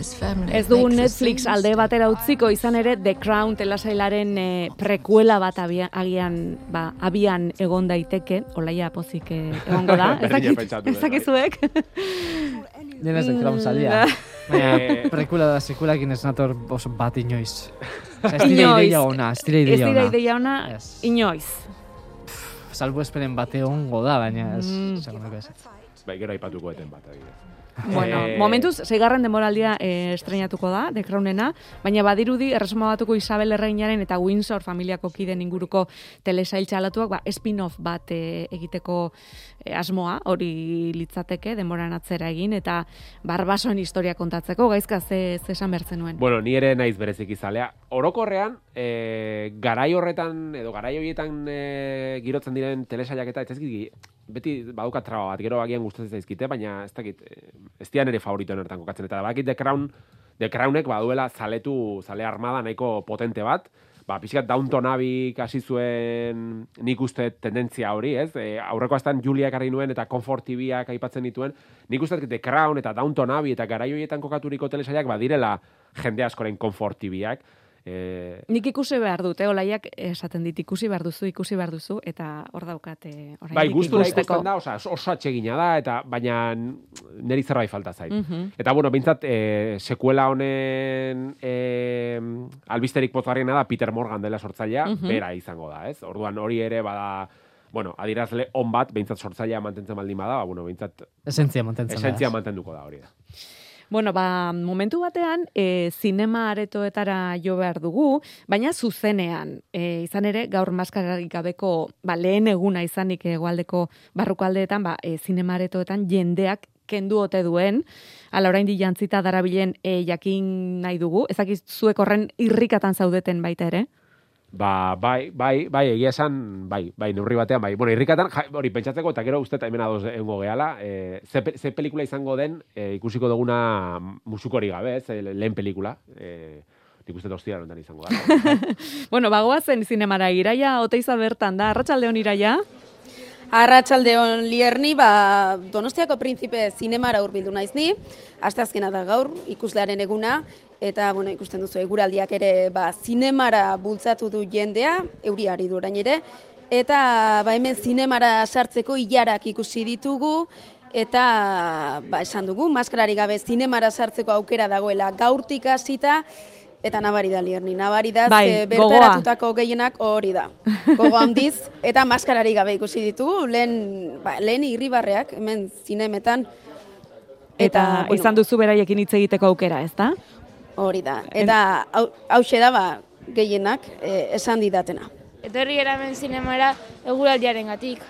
Speaker 1: Ez
Speaker 8: the
Speaker 1: Netflix alde batera utziko izan ere The Crown telasailaren eh, prekuela bat abia, agian ba, abian egon daiteke, olaia pozik eh, egongo da. Ez
Speaker 3: Berdina
Speaker 1: dakit-
Speaker 3: pentsatu
Speaker 1: ez
Speaker 3: dut, bai.
Speaker 1: dakizuek.
Speaker 2: Nire ez dekram
Speaker 1: Mm,
Speaker 2: salia. Baina,
Speaker 3: Eh,
Speaker 2: prekula da sekulakin ez nator oso bat inoiz. Ez dira ideia ona, ez dira
Speaker 1: Ez
Speaker 2: ideia
Speaker 1: dira
Speaker 2: ona.
Speaker 1: ideia ona,
Speaker 2: Ez.
Speaker 1: inoiz.
Speaker 2: Salbu esperen bate ongo da, baina ez.
Speaker 1: Mm.
Speaker 2: ez.
Speaker 3: Bai, gero aipatuko eten bat, adibidez.
Speaker 1: Bueno,
Speaker 3: Eh,
Speaker 1: momentuz, seigarren demoraldia eh, estrenatuko da, The Crownena, baina badirudi erresuma batuko Isabel Erreinaren eta Windsor familiako kiden inguruko telesail txalatuak, ba, spin-off bat eh, egiteko asmoa, hori litzateke, denboran atzera egin, eta barbasoen historia kontatzeko, gaizka ze, ze esan bertzen nuen.
Speaker 3: Bueno, ni ere naiz berezik izalea. Orokorrean, e, garai horretan, edo garai horietan e, girotzen diren telesaiak eta ez beti badukat traba bat, gero agian gustatzen zaizkite, baina ez dakit, ez dian ere favoritoen hortan kokatzen. Eta bakit The Crown, The Crownek baduela zaletu, zale armada nahiko potente bat, ba, pixkat Downton Abbey hasi zuen nik uste tendentzia hori, ez? E, aurreko astan Julia ekarri nuen eta Comfort TV-ak aipatzen dituen, nik uste The Crown eta Downton Abbey eta garai horietan kokaturiko telesaiak badirela jende askoren Comfort TV-ak. E,
Speaker 1: Nik ikusi behar dut, eh, olaiak esaten dit ikusi behar duzu, ikusi behar duzu, eta hor daukat, eh, oraindik
Speaker 3: bai,
Speaker 1: ikusteko.
Speaker 3: ikusten da, oza, oso atsegina da, eta baina niri zerbait falta zait.
Speaker 1: Mhm.
Speaker 3: Eta, bueno, bintzat, e, sekuela honen e, albisterik pozgarriena da Peter Morgan dela sortzailea,
Speaker 1: Mhm.
Speaker 3: bera izango da, ez? Orduan hori ere bada, bueno, adirazle on bat, behintzat sortzailea mantentzen baldin bada, ba, bueno, behintzat
Speaker 2: Esentzia mantentzen da.
Speaker 3: esentzia mantenduko da hori da.
Speaker 1: Bueno, ba, momentu batean, e, zinema aretoetara jo behar dugu, baina zuzenean, e, izan ere, gaur maskararik gabeko, ba, lehen eguna izanik egualdeko barruko aldeetan, ba, e, zinema aretoetan jendeak kendu ote duen, ala orain jantzita darabilen e, jakin nahi dugu, ezakiz zuek horren irrikatan zaudeten baita ere?
Speaker 3: Ba, bai, bai, bai, egia esan, bai, bai, neurri batean, bai. Bueno, irrikatan, hori pentsatzeko, eta gero uste eta hemen adoz egongo gehala, e, ze, ze pelikula izango den, e, ikusiko duguna musukori gabe, ez, e, lehen pelikula. E, nik uste tostia honetan izango da.
Speaker 1: Bueno, bagoazen zinemara iraia, oteiza bertan da, arratsaldeon iraia?
Speaker 12: Arratsaldeon lierni, ba, Donostiako Printzipe zinemara hurbildu naiz ni. Asteazkena da gaur ikuslearen eguna eta bueno, ikusten duzu eguraldiak ere ba, zinemara bultzatu du jendea, euriari du orain ere eta ba, hemen zinemara sartzeko ilarak ikusi ditugu eta ba, esan dugu maskarari gabe zinemara sartzeko aukera dagoela gaurtik hasita Eta nabari da, Lierni, nabari da,
Speaker 1: Bai,
Speaker 12: bertaratutako gehienak hori da. Gogo handiz, eta maskarari gabe ikusi ditugu, lehen, ba, lehen irribarreak, hemen zinemetan.
Speaker 1: Eta,
Speaker 12: bueno,
Speaker 1: izan duzu beraiekin hitz egiteko aukera, ez da?
Speaker 12: Hori da. Eta hau da, ba, gehienak eh, esan didatena.
Speaker 13: Etorri eramen zinemara eguraldiaren gatik.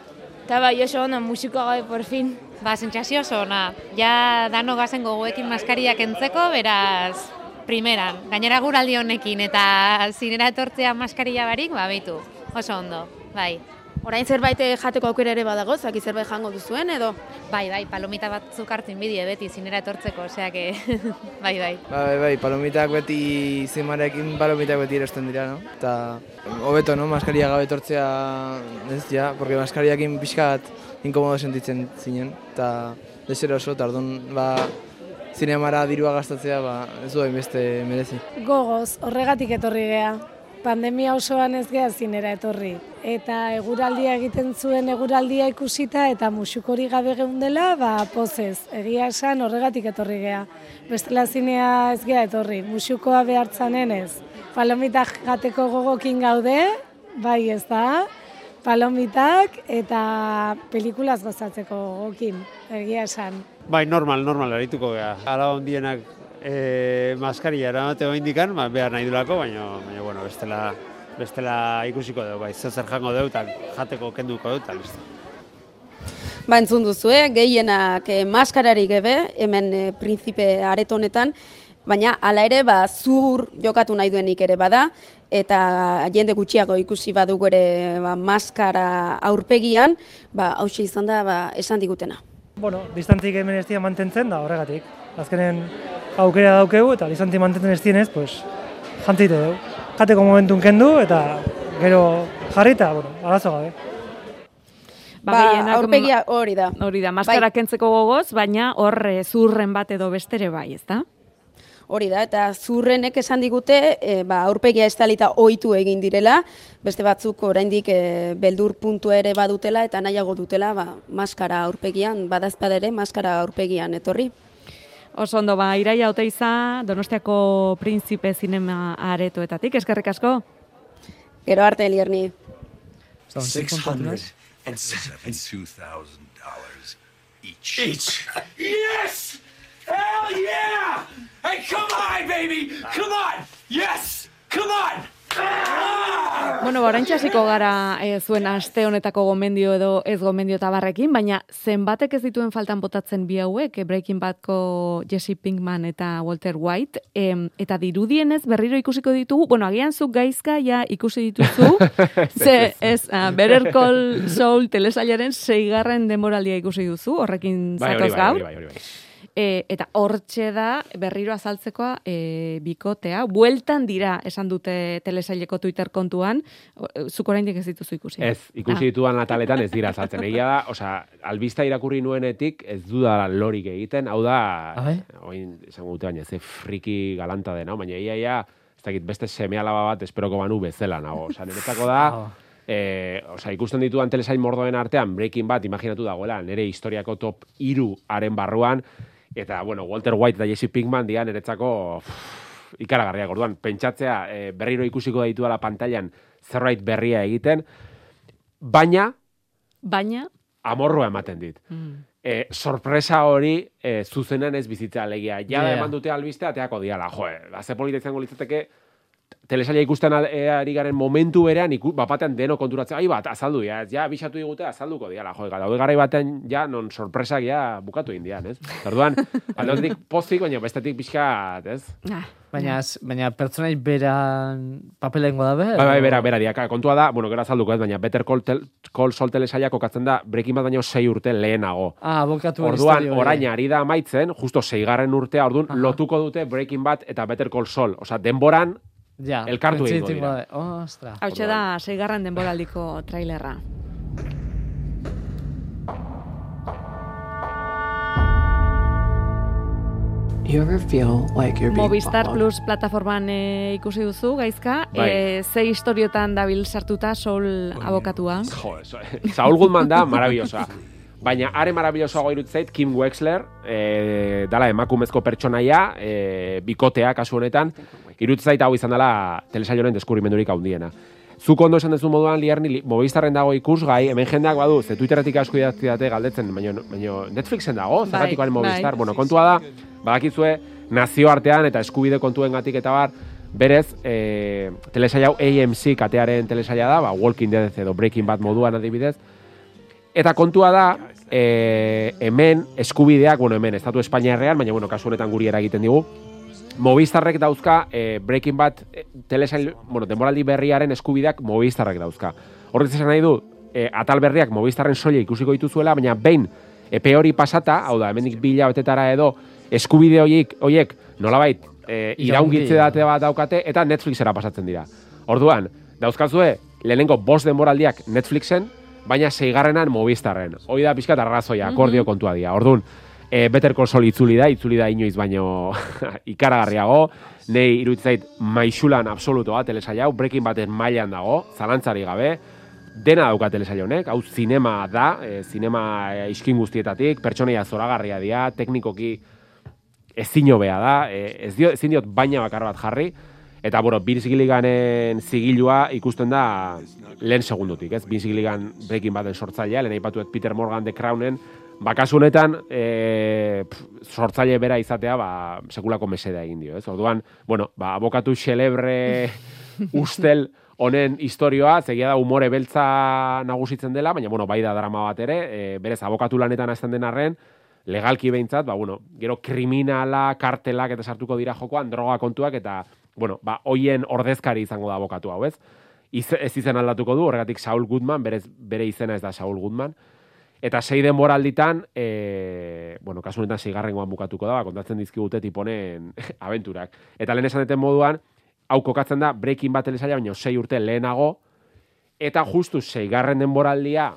Speaker 13: Eta bai oso ondo musikoa gabe por fin.
Speaker 14: Ba, sentsazio oso ona. Ja dano gazen gogoekin maskariak entzeko, beraz, primeran. Gainera guraldi honekin eta zinera etortzea maskarilla barik, ba, beitu. Oso ondo, bai.
Speaker 12: Orain zerbait eh, jateko aukera ere badago, zaki zerbait jango duzuen edo?
Speaker 14: Bai, bai, palomita batzuk hartzen bidie beti zinera etortzeko, osea que, bai, bai.
Speaker 15: Bai, bai, palomitak beti zimarekin palomitak beti erosten dira, no? Eta hobeto, no? Maskaria gabe etortzea, ez ja, porque maskariakin pixkat inkomodo sentitzen zinen, eta deseroso, eta orduan, ba, zinemara dirua gastatzea, ba, ez du beste merezi.
Speaker 16: Gogoz, horregatik etorri gea. Pandemia osoan ez gea zinera etorri. Eta eguraldia egiten zuen eguraldia ikusita eta musukori gabe geundela, ba, pozez. Egia esan horregatik etorri gea. Bestela zinea ez gea etorri. Musukoa behartzanen ez. Palomitak jateko gogokin gaude, bai ez da. Palomitak eta pelikulaz gozatzeko gogokin, egia esan.
Speaker 17: Bai, normal, normal, erituko gea. Ala ondienak e, maskaria eramate indikan, ba, behar nahi dulako, baina, baina bueno, bestela, bestela ikusiko dugu, bai, zer jango dugu, eta jateko kenduko dugu, eta listo.
Speaker 12: Ba, entzun duzu, eh? gehienak eh, maskarari gebe, hemen eh, prinzipe areto honetan, baina hala ere, ba, zur jokatu nahi duenik ere bada, eta jende gutxiago ikusi badugu ere ba, maskara aurpegian, ba, hauxe izan da, ba, esan digutena.
Speaker 18: Bueno, distantzik hemen ez dira mantentzen da horregatik. Azkenen aukera daukegu eta distantzik mantentzen ez dienez, pues, jantzite dugu. Jateko momentun kendu eta gero jarri eta, bueno, arazo gabe.
Speaker 12: Ba,
Speaker 1: gehienak-
Speaker 12: aurpegia hori da.
Speaker 1: Hori da, maskara
Speaker 12: Bai.
Speaker 1: kentzeko gogoz, baina hor eh, zurren bat edo bestere bai, ez da?
Speaker 12: Hori da, eta zurrenek esan digute, e, ba, aurpegia estalita ohitu egin direla, beste batzuk oraindik e, beldur puntu ere badutela eta nahiago dutela, ba, maskara aurpegian, badazpad ere maskara aurpegian etorri.
Speaker 1: Oso ondo, ba, iraia oteiza, Donostiako Printzipe Zinema aretoetatik, eskerrik asko.
Speaker 12: Gero arte, Elierni.
Speaker 19: $672,000 each.
Speaker 4: Each. Yes! Hell yeah! Hey, come on, baby! Come on! Yes! Come on! Ah!
Speaker 1: Bueno, oraintxe hasiko gara e, zuen aste honetako gomendio edo ez gomendio tabarrekin, baina zenbatek ez dituen faltan botatzen bi hauek, eh, Breaking Badko Jesse Pinkman eta Walter White, em, eta dirudienez berriro ikusiko ditugu, bueno, agian zuk gaizka ja ikusi dituzu, ze ez, uh, Better Call Saul telesailaren seigarren denboraldia ikusi duzu, horrekin
Speaker 3: Bai,
Speaker 1: zatoz
Speaker 3: bai,
Speaker 1: gaur.
Speaker 3: hori bai, hori bai.
Speaker 1: E, eta hortxe da berriro azaltzekoa e, bikotea. Bueltan dira esan dute telesaileko Twitter kontuan. E, Zuk oraindik ez dituzu ikusi.
Speaker 3: Ez, ikusi ditudan ataletan ez dira saltzen. Egia da, osea, albista irakurri nuenetik ez dudala lorik egiten, hau da, oin, esango dute baina, ze friki galanta dena, baina ia, ia, ez dakit beste seme alaba bat esperoko banu bezala nago. Osea, niretzako da, eh, osea, ikusten ditudan telesail mordoen artean, Breaking Bad, imaginatu dagoela, nire historiako top iru haren barruan, eta, bueno, Walter White eta Jesse Pinkman dian niretzako uff, ikaragarriak orduan, pentsatzea eh, berriro ikusiko ditudala pantailan zerbait berria egiten, baina
Speaker 1: Baina,
Speaker 3: amorroa ematen dit.
Speaker 1: mm.
Speaker 3: E, sorpresa hori e, zuzenean ez bizitza alegia. Ja,
Speaker 2: Yeah.
Speaker 3: eman dute albiste, ateako diala. Jo, e, ze polita izango litzateke, telesaila ikusten al- e, ari garen momentu berean, iku, bapatean deno konturatzen, ai bat, azaldu, ja, ja, bisatu digute, azalduko diala, jo, daude garai baten, ja, non sorpresak, ja, bukatu indian, ez? Orduan, aldetik pozik, baina bestetik pixkat, ez?
Speaker 1: Ah.
Speaker 2: Baina, ez- baina pertsonai beran papelengo da be?
Speaker 3: Bai, bai, bera, bera diaka. Kontua da, bueno, gero azalduko ez, baina Better Call, tel, Call Saul telesaila kokatzen da Breaking Bad baino sei urte lehenago.
Speaker 2: Ah, abokatu
Speaker 3: Orduan, orain ari da amaitzen, justo seigarren urtea, orduan,
Speaker 2: Aha.
Speaker 3: lotuko dute Breaking Bad eta Better Call Saul. Osea, denboran,
Speaker 2: Ja,
Speaker 3: elkartu egingo
Speaker 2: printzipio
Speaker 3: dira.
Speaker 2: Ostra.
Speaker 1: Hautxe da, seigarren denboraldiko trailerra.
Speaker 20: You ever feel like you're being
Speaker 1: Movistar
Speaker 20: followed?
Speaker 1: Plus plataforman e, ikusi duzu, gaizka.
Speaker 3: Bai.
Speaker 1: E, ze historiotan dabil sartuta sol abokatua.
Speaker 3: Jo, eso, Saul Goodman da maravillosa. Baina are maravillosoago irutzeit Kim Wexler, e, dala emakumezko pertsonaia, e, bikotea kasu honetan, irutzeit hau izan dela telesaioaren deskubrimendurik handiena. Zuk ondo esan duzu moduan, liarni, li, Movistarren dago ikusgai, hemen jendeak badu, ze Twitterretik asko idatzi date galdetzen, baina, baina Netflixen dago,
Speaker 1: Bai,
Speaker 3: Movistar.
Speaker 1: bai.
Speaker 3: Bueno, kontua da, badakizue, nazioartean eta eskubide kontuen gatik eta bar, berez, e, telesaia hau AMC katearen telesaia da, ba, Walking Dead edo Breaking Bad moduan adibidez, Eta kontua da, e, hemen eskubideak, bueno, hemen, Estatu Espainiarrean, baina, bueno, kasu honetan guri eragiten digu, Movistarrek dauzka e, Breaking Bad e, telesail, bueno, denboraldi berriaren eskubideak Movistarrek dauzka. Horrez esan nahi du, e, atal berriak Movistarren soile ikusiko dituzuela, baina behin epe hori pasata, hau da, hemendik bila betetara edo, eskubide horiek, horiek nolabait, e, iraungitze date bat daukate, eta Netflixera pasatzen dira. Orduan, dauzkazue, lehenengo bost denboraldiak Netflixen, baina seigarrenan Movistarren. Hoi da pixkat arrazoia, akordio kontua dira. Orduan, e, Better Call Saul itzuli da, itzuli da inoiz baino ikaragarriago, nei iruditzait maixulan absolutoa telesaia hau, Breaking Baden mailan dago, zalantzari gabe, dena dauka telesail honek, hau zinema da, e, zinema e, iskin guztietatik, pertsonaia zoragarria dira, teknikoki ezin hobea da, e, ez dio, ezin diot baina bakar bat jarri, eta, bueno, Vince Gilliganen zigilua ikusten da lehen segundutik, ez? Vince Gilligan Breaking Baden sortzailea, lehen aipatuet Peter Morgan The Crownen, bakasu honetan, e, pf, sortzaile bera izatea, ba, sekulako meseda egin dio, ez? Orduan, bueno, ba, abokatu xelebre ustel honen historioa, zegia da umore beltza nagusitzen dela, baina, bueno, bai da drama bat ere, e, berez, abokatu lanetan hasten den arren, legalki behintzat, ba, bueno, gero kriminala, kartelak eta sartuko dira jokoan, droga kontuak, eta, bueno, ba, hoien ordezkari izango da abokatu hau, ez? Iz, ez izen aldatuko du, horregatik Saul Goodman, berez, bere izena ez da Saul Goodman, Eta sei denboralditan, e, bueno, kasu honetan seigarrengoan bukatuko da, ba, kontatzen dizkigute tiponen abenturak. Eta lehen esan deten moduan, hau kokatzen da Breaking Bad telesaila, baina sei urte lehenago, eta justu seigarren denboraldia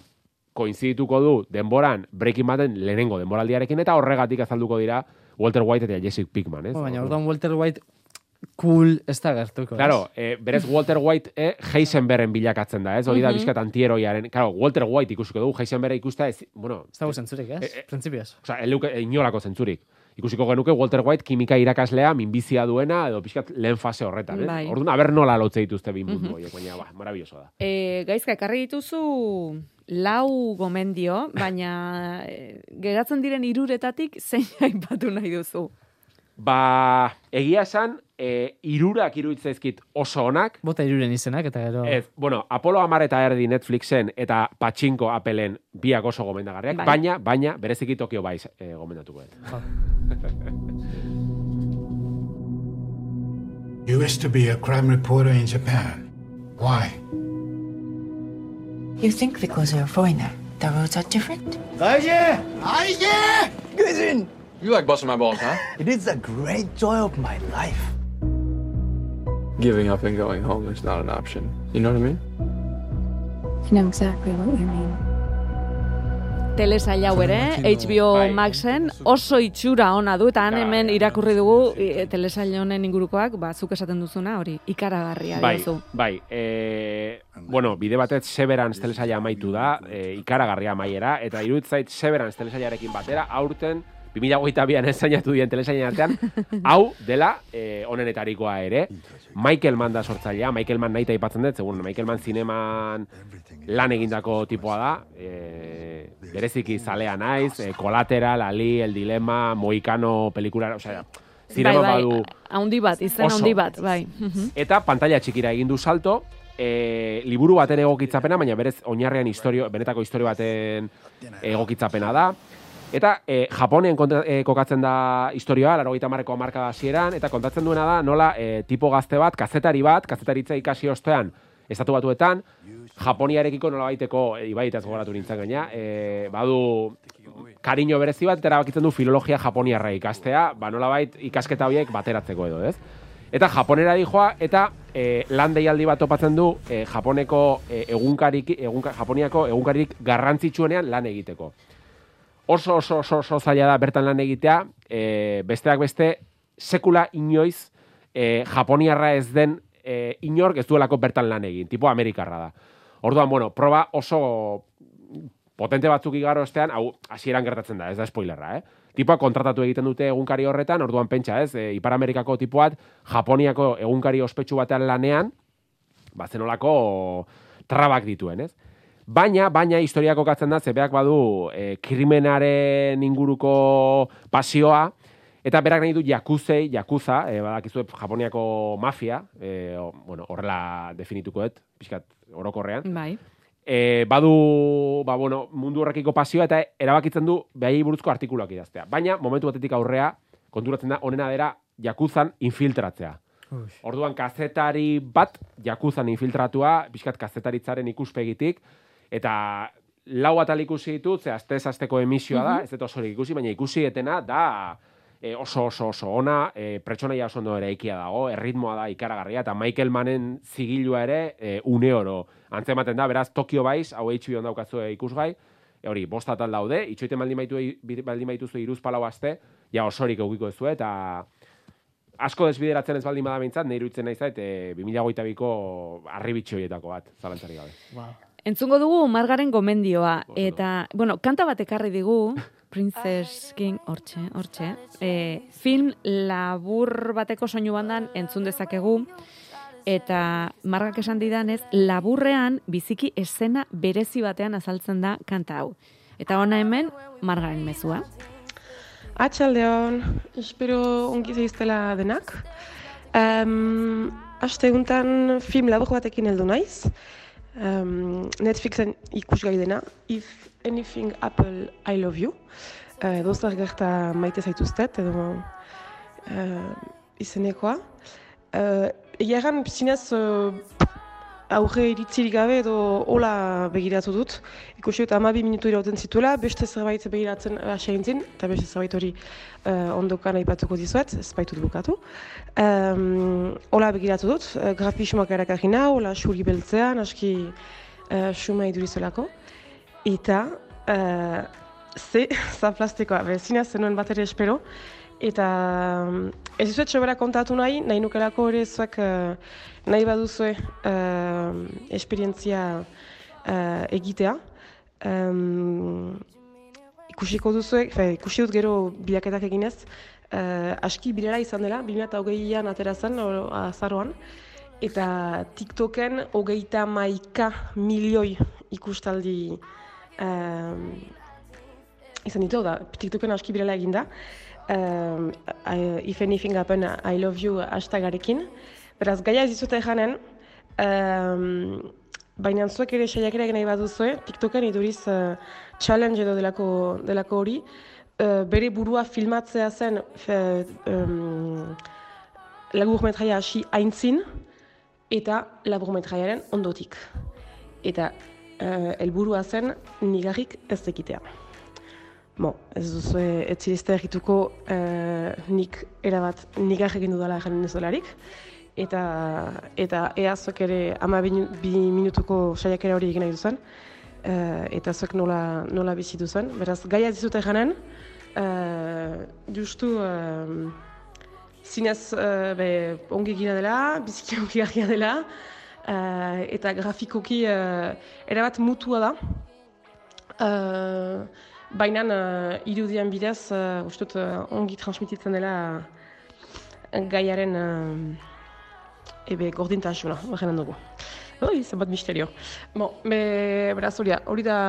Speaker 3: koinzidituko du denboran Breaking Baden lehenengo denboraldiarekin, eta horregatik azalduko dira Walter White eta Jesse Pinkman, ez?
Speaker 2: Baina, orduan Walter White cool ez da gertuko.
Speaker 3: Claro, eh, berez Walter White eh, Heisenbergen bilakatzen da, ez? Hori da
Speaker 2: Mhm.
Speaker 3: bizkat antieroiaren. Claro, Walter White ikusiko dugu, Heisenberga ikusta ez, bueno...
Speaker 2: Ez dago zentzurik, ez?
Speaker 3: Eh, eh,
Speaker 2: Printzipioz.
Speaker 3: Osea, eluke, inolako zentzurik. Ikusiko genuke Walter White kimika irakaslea, minbizia duena, edo pixkat lehen fase horretan, eh?
Speaker 1: Bai.
Speaker 3: Orduan, aber nola lotze dituzte bin mundu
Speaker 1: Mhm.
Speaker 3: horiek, baina, ba, maravilloso da.
Speaker 1: E, gaizka, ekarri dituzu lau gomendio, baina e, geratzen diren iruretatik zein aipatu nahi duzu.
Speaker 3: Ba, egia esan, e, irurak iruditzezkit oso onak.
Speaker 2: Bota iruren izenak, eta gero...
Speaker 3: Ez, bueno, Apollo Amar eta Erdi Netflixen eta Pachinko Appelen biak oso gomendagarriak,
Speaker 1: Bai.
Speaker 3: baina, baina, bereziki Tokio Baiz e, gomendatuko dut.
Speaker 21: You used to be a crime reporter in Japan. Why?
Speaker 20: You think because you're a foreigner, the roads are different?
Speaker 7: Aye, aye, cousin.
Speaker 22: You like busting my balls, huh?
Speaker 23: It is the great joy of my life.
Speaker 22: Giving up and going home is not an option. You know what I mean?
Speaker 24: I know exactly what you mean.
Speaker 1: Telesail hau ere, HBO
Speaker 3: Bai.
Speaker 1: Maxen oso itxura ona du, eta han
Speaker 3: Bai,
Speaker 1: hemen irakurri dugu e, telesail honen ingurukoak, ba, zuk esaten duzuna, hori, ikaragarria
Speaker 3: Bai,
Speaker 1: diozu.
Speaker 3: bai, e, bueno, bide batez Severance telesaila amaitu da, e, ikaragarria amaiera, eta iruditzen zait Severance telesailarekin batera, aurten, 2022an esainatu dien telesailen artean, hau dela e, onenetarikoa ere, Michael Mann da sortzailea, Michael Mann nahi aipatzen dut, segun Michael Mann zineman lan egindako tipoa da, e, bereziki zalea naiz, e, Collateral, Ali, El Dilema, Moikano, pelikula, osea, zinema
Speaker 1: bai, bai,
Speaker 3: badu...
Speaker 1: haundi bat, izen
Speaker 3: Oso.
Speaker 1: haundi bat, bai.
Speaker 3: Eta pantalla txikira egin du salto, e, liburu baten egokitzapena, baina berez oinarrean historio, benetako historio baten egokitzapena da. Eta e, Japonen kontra, e, kokatzen da historioa, laro gita marreko marka da eta kontatzen duena da nola e, tipo gazte bat, kazetari bat, kazetaritza ikasi ostean, estatu batuetan, Japoniarekiko nola baiteko, e, ibai eta ez gogoratu nintzen gaina, e, badu kariño berezi bat, eta du filologia japoniarra ikastea, ba nola bait ikasketa horiek bateratzeko edo, ez? Eta Japonera dijoa, eta e, lan deialdi bat topatzen du e, Japoneko e, egunkarik, egunka, Japoniako egunkarik garrantzitsuenean lan egiteko. Oso oso oso, oso zaila da bertan lan egitea, e, besteak beste, sekula inoiz e, Japoniarra ez den e, inork ez duelako bertan lan egin, tipo Amerikarra da. Orduan, bueno, proba oso potente batzuk igaro ostean, hau hasieran gertatzen da, ez da spoilerra, eh? Tipoa kontratatu egiten dute egunkari horretan, orduan pentsa, ez? E, Ipar Amerikako tipoat, Japoniako egunkari ospetsu batean lanean, ba zenolako trabak dituen, ez? Baina, baina historia kokatzen da, zebeak badu e, krimenaren inguruko pasioa, eta berak nahi du jakuzei, jakuza, e, badakizu Japoniako mafia, e, o- bueno, horrela definituko dut, pixkat orokorrean,
Speaker 1: Bai.
Speaker 3: e, badu ba, bueno, mundu horrekiko pasioa eta erabakitzen du behai buruzko artikuluak idaztea. Baina, momentu batetik aurrea, konturatzen da, onena dera, jakuzan infiltratzea. Orduan, kazetari bat, jakuzan infiltratua, pixkat kazetaritzaren ikuspegitik, eta lau atal ikusi ditut, ze aztez azteko emisioa da,
Speaker 1: Mhm.
Speaker 3: ez dut osorik ikusi, baina ikusi etena da e, oso oso oso ona, e, pertsonaia oso ondo eraikia dago, erritmoa da ikaragarria, eta Michael Mannen zigilua ere e, une oro antzematen da, beraz Tokyo Vice, hau HBO daukazu ikusgai, e, hori, bost atal daude, itxoiten baldin baitu, baldin baituzu iruz palau aste, ja osorik eukiko duzu, eta asko desbideratzen ez baldin bada behintzat, nahi iruditzen nahi zait, e, 2008ko arribitxo horietako bat, zalantzari gabe.
Speaker 1: Entzungo dugu Margaren gomendioa, eta, bueno, kanta bat ekarri digu, Princess King, hortxe, hortxe, e, film labur bateko soinu bandan entzun dezakegu, eta Margak esan didanez, laburrean biziki esena berezi batean azaltzen da kanta hau. Eta ona hemen, Margaren mezua.
Speaker 25: Atxaldeon, espero ongi zeiztela denak. Um, aste eguntan film labur batekin heldu naiz. Um, Netflixen ikusgai dena, If Anything Apple, I Love You. Uh, Dozar gerta maite zaituztet, edo uh, izenekoa. Uh, Egia zinez, uh, aurre iritzirik gabe edo hola begiratu dut. Ikusi dut amabi minutu irauten zituela, beste zerbait begiratzen hasi gintzen, eta beste zerbait hori uh, ondokan aipatuko dizuet, ez baitut bukatu. Um, hola begiratu dut, uh, grafismoak erakarri nau, hola xuri beltzean, aski uh, xuma idurizelako. Eta, uh, ze, zaplastikoa, bezinaz zenuen bat ere espero, eta um, ez dizuet sobera kontatu nahi, nahi nukelako ere zuek uh, nahi baduzue uh, esperientzia uh, egitea. Um, ikusiko duzue, fe, ikusi dut gero bilaketak eginez, uh, aski birela izan dela, 2008an atera zen, azaroan, eta TikToken hogeita maika milioi ikustaldi um, izan ditu, da, TikToken aski birela eginda. Um, I, if anything happen, I love you hashtagarekin. Beraz, gaia ez dizute janen, um, baina zuek ere saiakera egin nahi baduzue, TikToken iduriz uh, challenge edo delako, delako hori, uh, bere burua filmatzea zen fe, um, laburmetraia hasi aintzin, eta laburmetraiaren ondotik. Eta uh, helburua zen nigarrik ez ekitea. Bo, ez duzu ez zirizte egituko eh, nik erabat nik egin dudala egin ez dolarik. Eta, eta eazok ere ama bi, bi minutuko saiakera hori egin nahi duzen. Eh, eta zuek nola, nola bizi duzen. Beraz, gaia ez dizute janen, eh, justu eh, zinez eh, be, ongi gira dela, biziki ongi garria dela, eh, eta grafikoki eh, erabat mutua da. Eh, Baina uh, irudian bidez, uh, uste uh, ongi transmititzen dela uh, gaiaren uh, ebe gordintasuna, bagenen dugu. Oi, zenbat misterio. Bon, be, beraz hori da, hori da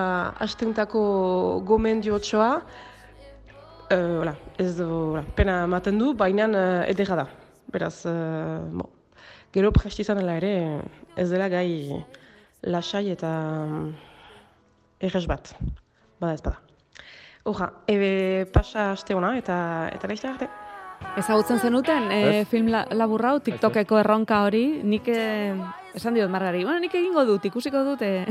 Speaker 25: hastentako gomendiotxoa, uh, hola, ez du, hola, pena ematen du, baina uh, edera da. Beraz, uh, bon, gero presti izan dela ere, ez dela gai lasai eta um, errez bat. Bada ez bada. Oja, ebe pasa aste ona eta eta laizte arte.
Speaker 1: Ezagutzen zenuten e, film la, laburra hau, TikTokeko erronka hori, nik e, esan diot margari, bueno, nik egingo dut, ikusiko dut, e,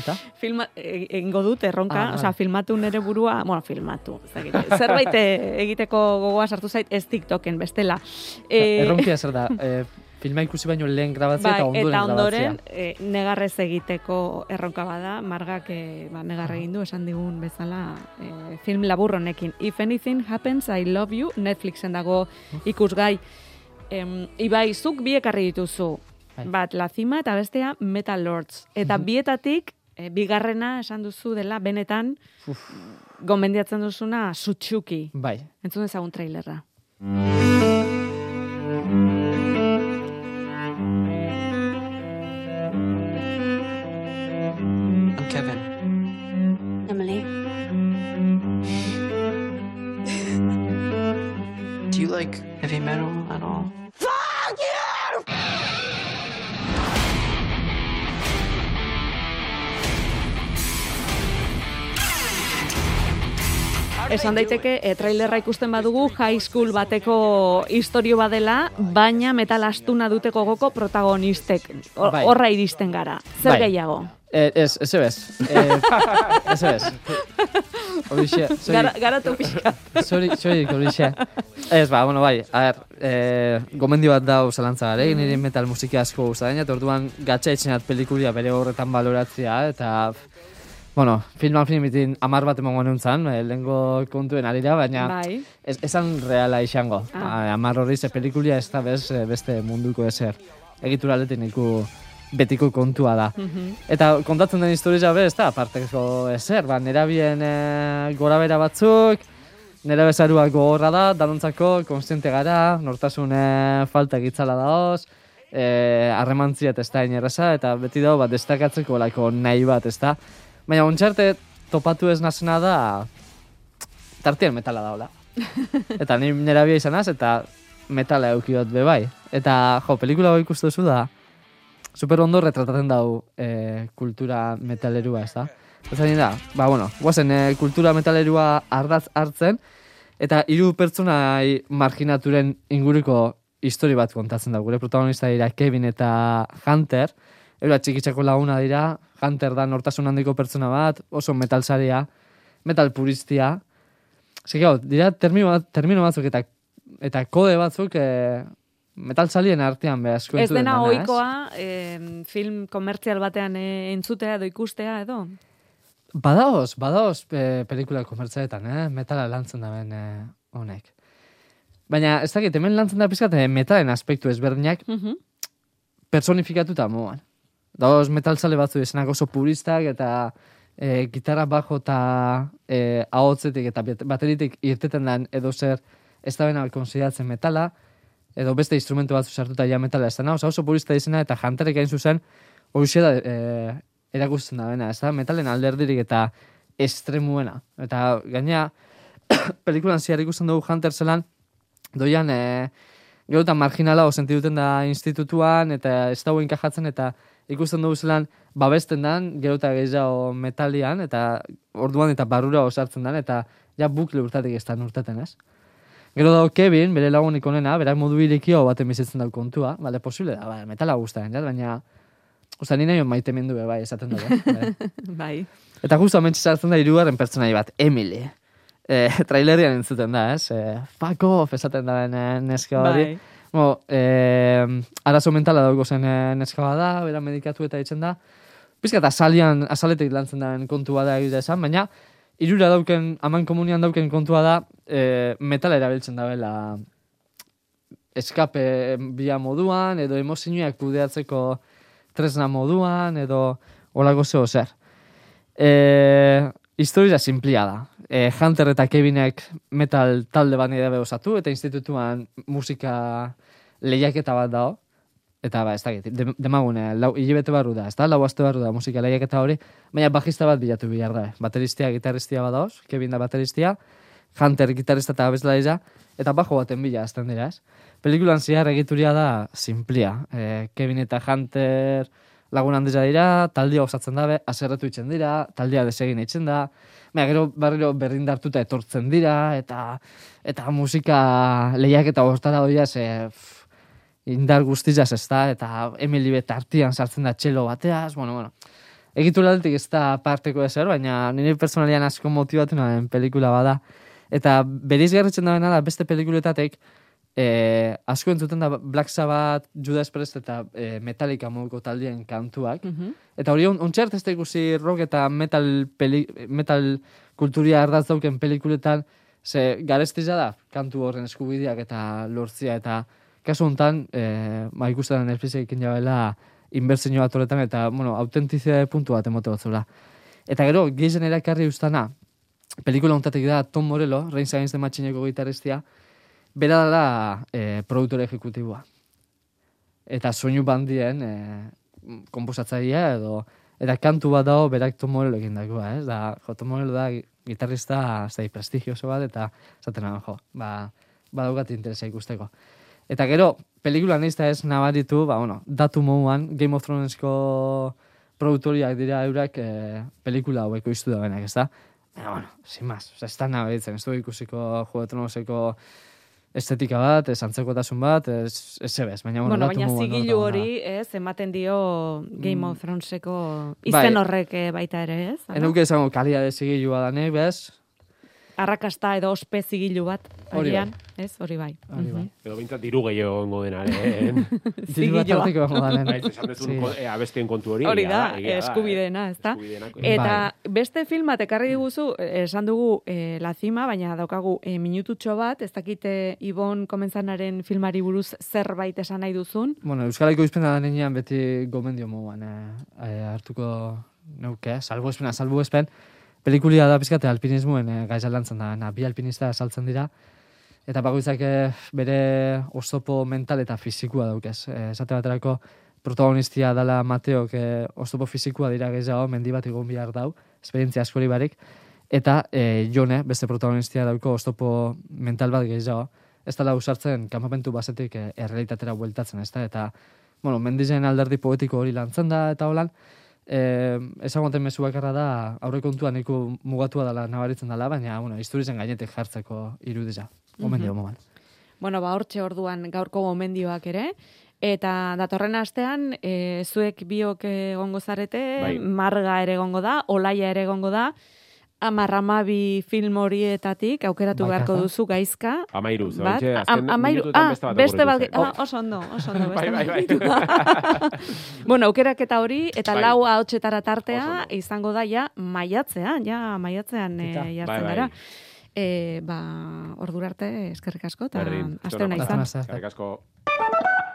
Speaker 2: Eta?
Speaker 1: filma, e, egingo dut erronka,
Speaker 2: Ah,
Speaker 1: osea, filmatu nere burua, bueno, filmatu, dakit, zerbait e, egiteko gogoa sartu zait ez TikToken bestela. E,
Speaker 2: Erronkia zer da, e, filma ikusi baino lehen grabatzea
Speaker 1: Bai,
Speaker 2: eta ondoren
Speaker 1: eta ondoren e, negarrez egiteko erronka bada, margak e, ba, negarre egin du, esan digun bezala e, film labur honekin. If anything happens, I love you, Netflixen dago ikusgai. Em, Ibai, zuk bi ekarri dituzu, bat La Cima eta bestea Metal Lords. Eta bietatik, e, bigarrena esan duzu dela, benetan, gomendiatzen duzuna, sutxuki.
Speaker 2: Bai.
Speaker 1: Entzun ezagun trailerra.
Speaker 20: Like heavy metal at all?
Speaker 1: Esan daiteke, e, trailerra ikusten badugu, high school bateko historio badela, baina metal astuna dute gogoko protagonistek.
Speaker 2: Bai.
Speaker 1: Horra iristen gara. Zer
Speaker 2: Bai.
Speaker 1: gehiago?
Speaker 2: Eh, ez, ez ebez. Eh, ez ebez. Horixe,
Speaker 1: Gara, garatu pixka.
Speaker 2: Sorik, sorik, horixe. Ez, ba, bueno, bai, a ber, eh, gomendio bat dau zalantza gara,
Speaker 1: Mm.
Speaker 2: niri metal musiki asko gustatzen, eta orduan gatsa etxenat pelikulia bere horretan baloratzea, eta, bueno, filman filmitin amar bat emango nuntzan, eh, lehengo kontuen arira, baina
Speaker 1: Bai.
Speaker 2: ez, esan reala izango.
Speaker 1: Ah.
Speaker 2: Ah. Amar horri ze pelikulia ez da bez, eh, beste munduko ezer. Egitura aletik niku betiko kontua da.
Speaker 1: Mhm.
Speaker 2: Eta kontatzen den historia be, ez da, aparteko ezer, ba, nerabien e, gora bera batzuk, nera bezaruak gogorra da, danontzako, konstiente gara, nortasun e, falta egitzala daoz, e, harremantziat ez da inerreza, eta beti dago, bat, destakatzeko lako nahi bat, ez da. Baina, ontxarte, topatu ez nazena da, tartien metala daola. eta ni nerabia izanaz, eta metala eukiot be bai. Eta, jo, pelikula hau ikustu duzu da, super ondo retratatzen dau e, kultura metalerua, ez da? Ez da, ba, bueno, guazen e, kultura metalerua ardaz hartzen, eta hiru pertsonai marginaturen inguruko histori bat kontatzen da. Gure protagonista dira Kevin eta Hunter, Eura txikitzako laguna dira, Hunter da nortasun handiko pertsona bat, oso metalsaria, metal puristia. Gau, dira termino, bat- termino batzuk eta eta kode batzuk e, metal salien artean behazko
Speaker 1: Ez dena ohikoa em, film komertzial batean eh, entzutea edo ikustea edo?
Speaker 2: Badaoz, badaoz e, pelikula komertzaetan, eh? metala lantzen da ben eh, honek. Baina, ez dakit, hemen lantzen da pizkat eh, metalen aspektu ezberdinak
Speaker 1: Mhm.
Speaker 2: personifikatuta moan. Daoz metalzale batzu esenak oso puristak eta e, gitarra bajo eta e, ahotzetik eta bat- bateritik irteten den edo zer ez da bena konsideratzen metala, edo beste instrumentu batzu sartuta ja metala ez da, oso, oso purista izena eta jantarek hain zuzen, horixe da e, erakusten da bena, ez da, metalen alderdirik eta estremuena. Eta gaina, pelikulan ziar ikusten dugu Hunter zelan, doian, e, gero eta marginala o sentiduten da institutuan, eta ez dago enkajatzen, eta ikusten dugu zelan, babesten dan, gero eta gehiago metalian, eta orduan eta barrura osartzen dan, eta ja bukle urtatik ez da urteten, ez? Gero dago Kevin, bere lagunik onena, berak modu irekio baten bizitzen dau kontua, bale, posible da, bai, metala guztaren, ja, baina, Osta, ni nahi maite mendu be, bai, esaten dugu. bai.
Speaker 1: bai.
Speaker 2: Eta justu amentsi sartzen da hirugarren pertsonai bat, Emily. e, trailerian entzuten da, ez? E, fuck off, esaten da neska hori.
Speaker 1: Bai.
Speaker 2: Bo, e, arazo mentala dauko zen e, neska da, bera medikatu eta ditzen da. Pizkat azalian, azaletik lantzen den kontua da egitea esan, baina irura dauken, aman komunian dauken kontua da, e, metala erabiltzen da bela eskape bia moduan, edo emozioak kudeatzeko tresna moduan, edo olako zeo zer. E, historia simplia da. E, Hunter eta Kevinek metal talde bani dabe osatu, eta institutuan musika lehiaketa bat dao. Eta ba, ez da, dem- demagune, lau, hilabete barru da, ez da, lau aste barru da musika lehiaketa hori, baina bajista bat bilatu behar da. Bateristia, gitarristia badaoz, Kevin da bateristia, Hunter gitarrista eta abeslaria, eta bajo baten bila azten dira, ez? Pelikulan zehar egituria da simplia. E, Kevin eta Hunter lagun handia dira, taldea osatzen dabe, aserretu itzen dira, taldea desegin itzen da, Baina, gero barriro berrindartuta etortzen dira, eta eta musika lehiak eta hortara doia, ze indar guztizaz ez da, eta Emily beta artian sartzen da txelo bateaz, bueno, bueno. Egituraldetik ez da parteko ezer, baina nire personalian asko motibatu nahen pelikula bada. Eta beriz garritzen da da beste pelikuletatek, eh, asko entzuten da Black Sabbath, Judas Priest eta eh, Metallica moduko taldien kantuak. Eta hori on, ontxert ez da ikusi rock eta metal, peli, metal kulturia ardaz dauken pelikuletan, ze garestiza da, kantu horren eskubideak eta lortzia, eta kasu hontan, e, ba, ikusten da Netflixekin jabela inbertsinio bat horretan, eta, bueno, autentizia puntu bat emote batzula. Eta gero, gehien erakarri ustana, pelikula hontatik da Tom Morello, Reigns Against the Machineko gitarristia, bera dela e, produktore ejecutiboa. Eta soinu bandien e, komposatzailea edo eta kantu bat dago berak Tom Morello egin dagoa, ez? Da, jo, Tom Morello da gitarrista, da, prestigioso bat, eta zaten jo, ba, badaukat interesa ikusteko. Eta gero, pelikula nahiz da ez nabaritu, ba, bueno, datu moduan, Game of Thronesko produktoriak dira eurak e, pelikula haueko iztu da benak, ez da? Baina, bueno, sin más, oza, ez da nabaritzen, ez du ikusiko Juego de Tronoseko estetika bat, ez antzekotasun bat, ez, ez ebez, baina, bueno,
Speaker 1: Bueno, baina zigilu hori, ez, ematen dio Game
Speaker 2: Mm.
Speaker 1: of Throneseko
Speaker 2: Bai.
Speaker 1: izen horrek eh, baita ere, ez?
Speaker 2: Enuke esango kalia de zigilua da nek, bez?
Speaker 1: Arrakasta edo ospe zigilu bat,
Speaker 2: Hori bai.
Speaker 1: agian, ez? Hori bai.
Speaker 2: Hori bai.
Speaker 1: Mhm.
Speaker 3: Edo bintzat diru gehiago gongo denaren.
Speaker 2: Diru bat arteko egongo denen.
Speaker 3: Bai, esan dezun, eh, abestien kontu hori.
Speaker 1: Hori da, eskubideena, ez da?
Speaker 3: Eskubideena,
Speaker 1: Eta
Speaker 2: Bai.
Speaker 1: beste film bat ekarri diguzu, eh, esan dugu eh, La Cima, baina daukagu eh, minututxo bat, ez dakite Ibon Komenzanaren filmari buruz zerbait esan nahi duzun.
Speaker 2: Bueno, Euskalaiko izpena da nenean beti gomendio moduan eh, eh, hartuko neuke, salbo espena, salbo espen. Pelikulia da pizkate alpinismoen eh, gaiza lantzen da, na, bi alpinista saltzen dira, eta bakoitzak eh, bere oztopo mental eta fizikua daukez. Eh, esate baterako protagonistia dala Mateok eh, oztopo fizikua dira gehiago, mendi bat egon behar dau, esperientzia askori barik, eta eh, Jone, beste protagonistia dauko oztopo mental bat gehiago, ez dela usartzen kanpamentu basetik eh, errealitatera bueltatzen, ez da, eta, bueno, mendizen alderdi poetiko hori lantzen da, eta holan, eh, ezagoten mezu bakarra da, aurrekontua nahiko mugatua dela nabaritzen dela, baina, bueno, historizen gainetik jartzeko irudiza. Gomendio
Speaker 1: Mhm.
Speaker 2: moduan.
Speaker 1: Bueno, ba, hortxe orduan gaurko gomendioak ere. Eta datorren astean, e, zuek biok egongo zarete,
Speaker 3: Bai.
Speaker 1: marga ere egongo da, olaia ere egongo da, amarramabi film horietatik aukeratu
Speaker 2: Bai,
Speaker 1: beharko duzu gaizka.
Speaker 3: Amairu,
Speaker 1: bat.
Speaker 3: oraintxe azken
Speaker 1: Am- ah,
Speaker 3: beste bat
Speaker 1: beste bat, ah, oso ondo, oso ondo, beste
Speaker 3: Bai, bai, bai.
Speaker 1: bat. bueno, aukeraketa hori, eta
Speaker 3: Bai.
Speaker 1: lau ahotsetara tartea, izango da, ja, maiatzean, ja, maiatzean e, jartzen
Speaker 3: Bai, bai.
Speaker 1: gara. E, ba, ordura arte, eskerrik asko, eta aste
Speaker 3: itxaron.
Speaker 1: ona
Speaker 2: Aste ona
Speaker 1: izan.
Speaker 3: Eskerrik asko.